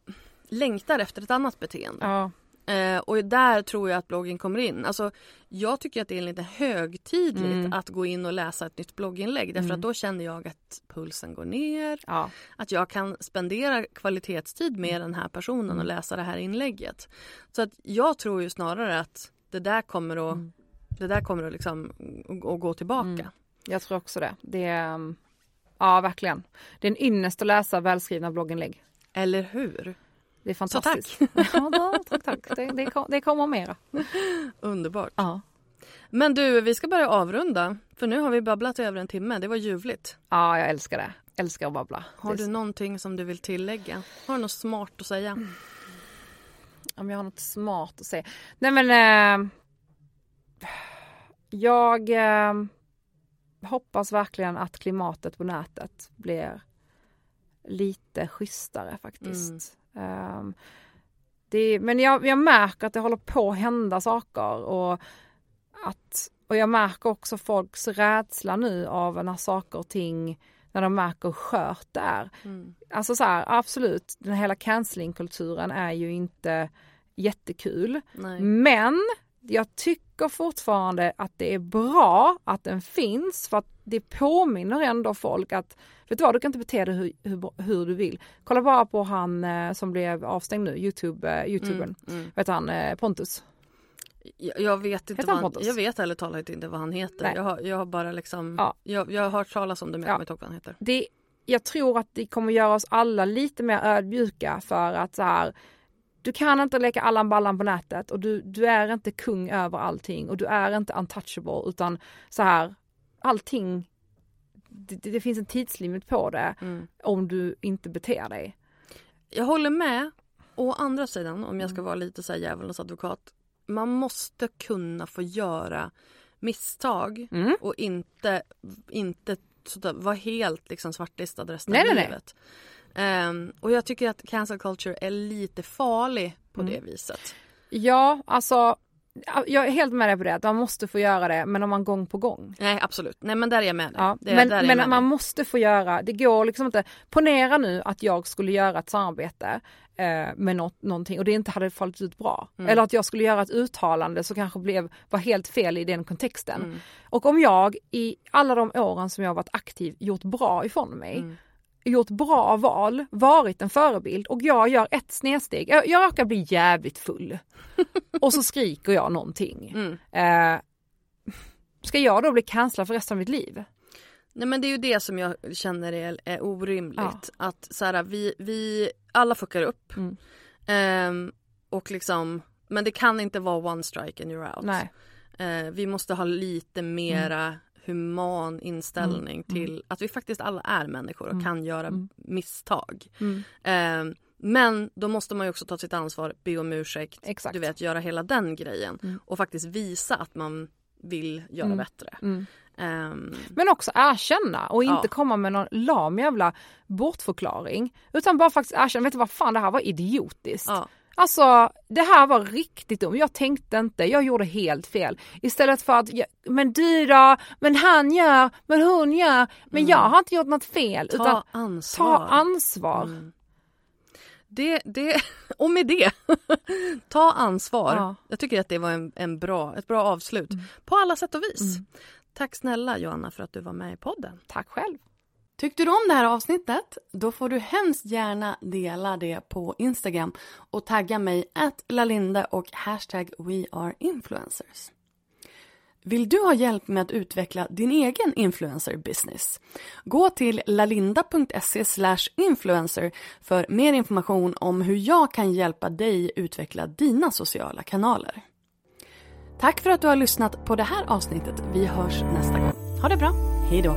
längtar efter ett annat beteende. Ja. Eh, och där tror jag att bloggen kommer in. Alltså, jag tycker att det är lite högtidligt Mm. att gå in och läsa ett nytt blogginlägg. Därför att då känner jag att pulsen går ner. Ja. Att jag kan spendera kvalitetstid Mm. med den här personen och läsa det här inlägget. Så att jag tror ju snarare att det där kommer att, Mm. det där kommer att, liksom, att gå tillbaka. Jag tror också det. Det är, um, ja verkligen. Det är en ynnest att läsa välskrivna blogginlägg. Eller hur? Det är Så fantastiskt. ja, då, tack, tack. Det, det, kom- det kommer mera. Underbart. Ja. Men du, vi ska börja avrunda. För nu har vi babblat i över en timme. Det var ljuvligt. Ja, jag älskar det. Älskar att babbla. Har du någonting som du vill tillägga? Har du något smart att säga? Om jag har något smart att säga. Nej men eh, jag eh, hoppas verkligen att klimatet på nätet blir lite schysstare faktiskt. Eh, det, men jag, jag märker att det håller på att hända saker och att och jag märker också folks rädsla nu av när saker och ting när de märker hur skört det är. Mm. Alltså så här, absolut, den hela cancellingkulturen är ju inte jättekul. Nej. Men jag tycker fortfarande att det är bra att den finns för att det påminner ändå folk att vet du vad, du kan inte bete dig hur, hur, hur du vill. Kolla bara på han eh, som blev avstängd nu, Youtube, eh, Youtubern, Mm, mm. vet han, eh, Pontus. Jag, jag vet inte vad han han, Pontus? jag vet ärligt talat inte vad han heter. Nej. Jag har, jag har bara liksom, Ja. jag, jag har hört talas om det men jag Ja. kommer inte ihåg vad han heter. det, jag tror att det kommer göra oss alla lite mer ödmjuka för att så här, du kan inte leka Allan Ballan på nätet och du, du är inte kung över allting och du är inte untouchable utan så här, allting, det, det finns en tidslimit på det Mm. om du inte beter dig. Jag håller med. Å andra sidan, om jag ska vara lite så här djävulens advokat. Man måste kunna få göra misstag Mm. och inte, inte vara helt liksom svartlistad resten Nej, av nej, nej. Ehm, och jag tycker att cancel culture är lite farlig på Mm. det viset. Ja, alltså jag är helt med dig på det, att man måste få göra det, men om man gång på gång. Nej absolut, nej men där är jag med dig. Ja, Det, men men man dig. måste få göra, det går liksom inte, ponera nu att jag skulle göra ett samarbete eh, med något, någonting och det inte hade fallit ut bra. Mm. Eller att jag skulle göra ett uttalande som kanske blev, var helt fel i den kontexten. Mm. Och om jag i alla de åren som jag har varit aktiv gjort bra ifrån mig, Mm. Gjort bra val, varit en förebild och jag gör ett snedsteg, jag, jag råkar bli jävligt full och så skriker jag någonting. Mm. Eh, ska jag då bli cancellad för resten av mitt liv? Nej men det är ju det som jag känner är, är orimligt. Att så här, vi, vi alla fuckar upp. Mm. Ehm, och liksom, men det kan inte vara one strike and you're out. Eh, vi måste ha lite mera human inställning till att vi faktiskt alla är människor och kan göra misstag. Mm. Ehm, men då måste man också ta sitt ansvar, be om ursäkt, Exakt. du vet göra hela den grejen Mm. och faktiskt visa att man vill göra Mm. bättre. Mm. Ehm, Men också erkänna och inte Ja. komma med någon lam jävla bortförklaring. Utan bara faktiskt erkänna, vet du vad fan det här var idiotiskt. ja. Alltså det här var riktigt dumt, jag tänkte inte, jag gjorde helt fel. Istället för att, men du då, men han gör, men hon gör, men jag har inte gjort något fel. Mm. Ta utan ansvar. ta ansvar. Mm. Det, det, och med det, ta ansvar. Ja. Jag tycker att det var en, en bra, ett bra avslut på alla sätt och vis. Tack snälla Johanna för att du var med i podden. Tack själv. Tyckte du om det här avsnittet? Då får du hemskt gärna dela det på Instagram och tagga mig att lalinde och hashtag weareinfluencers. Vill du ha hjälp med att utveckla din egen influencer business? Gå till lalinda.se influencer för mer information om hur jag kan hjälpa dig utveckla dina sociala kanaler. Tack för att du har lyssnat på det här avsnittet. Vi hörs nästa gång. Ha det bra. Hej då.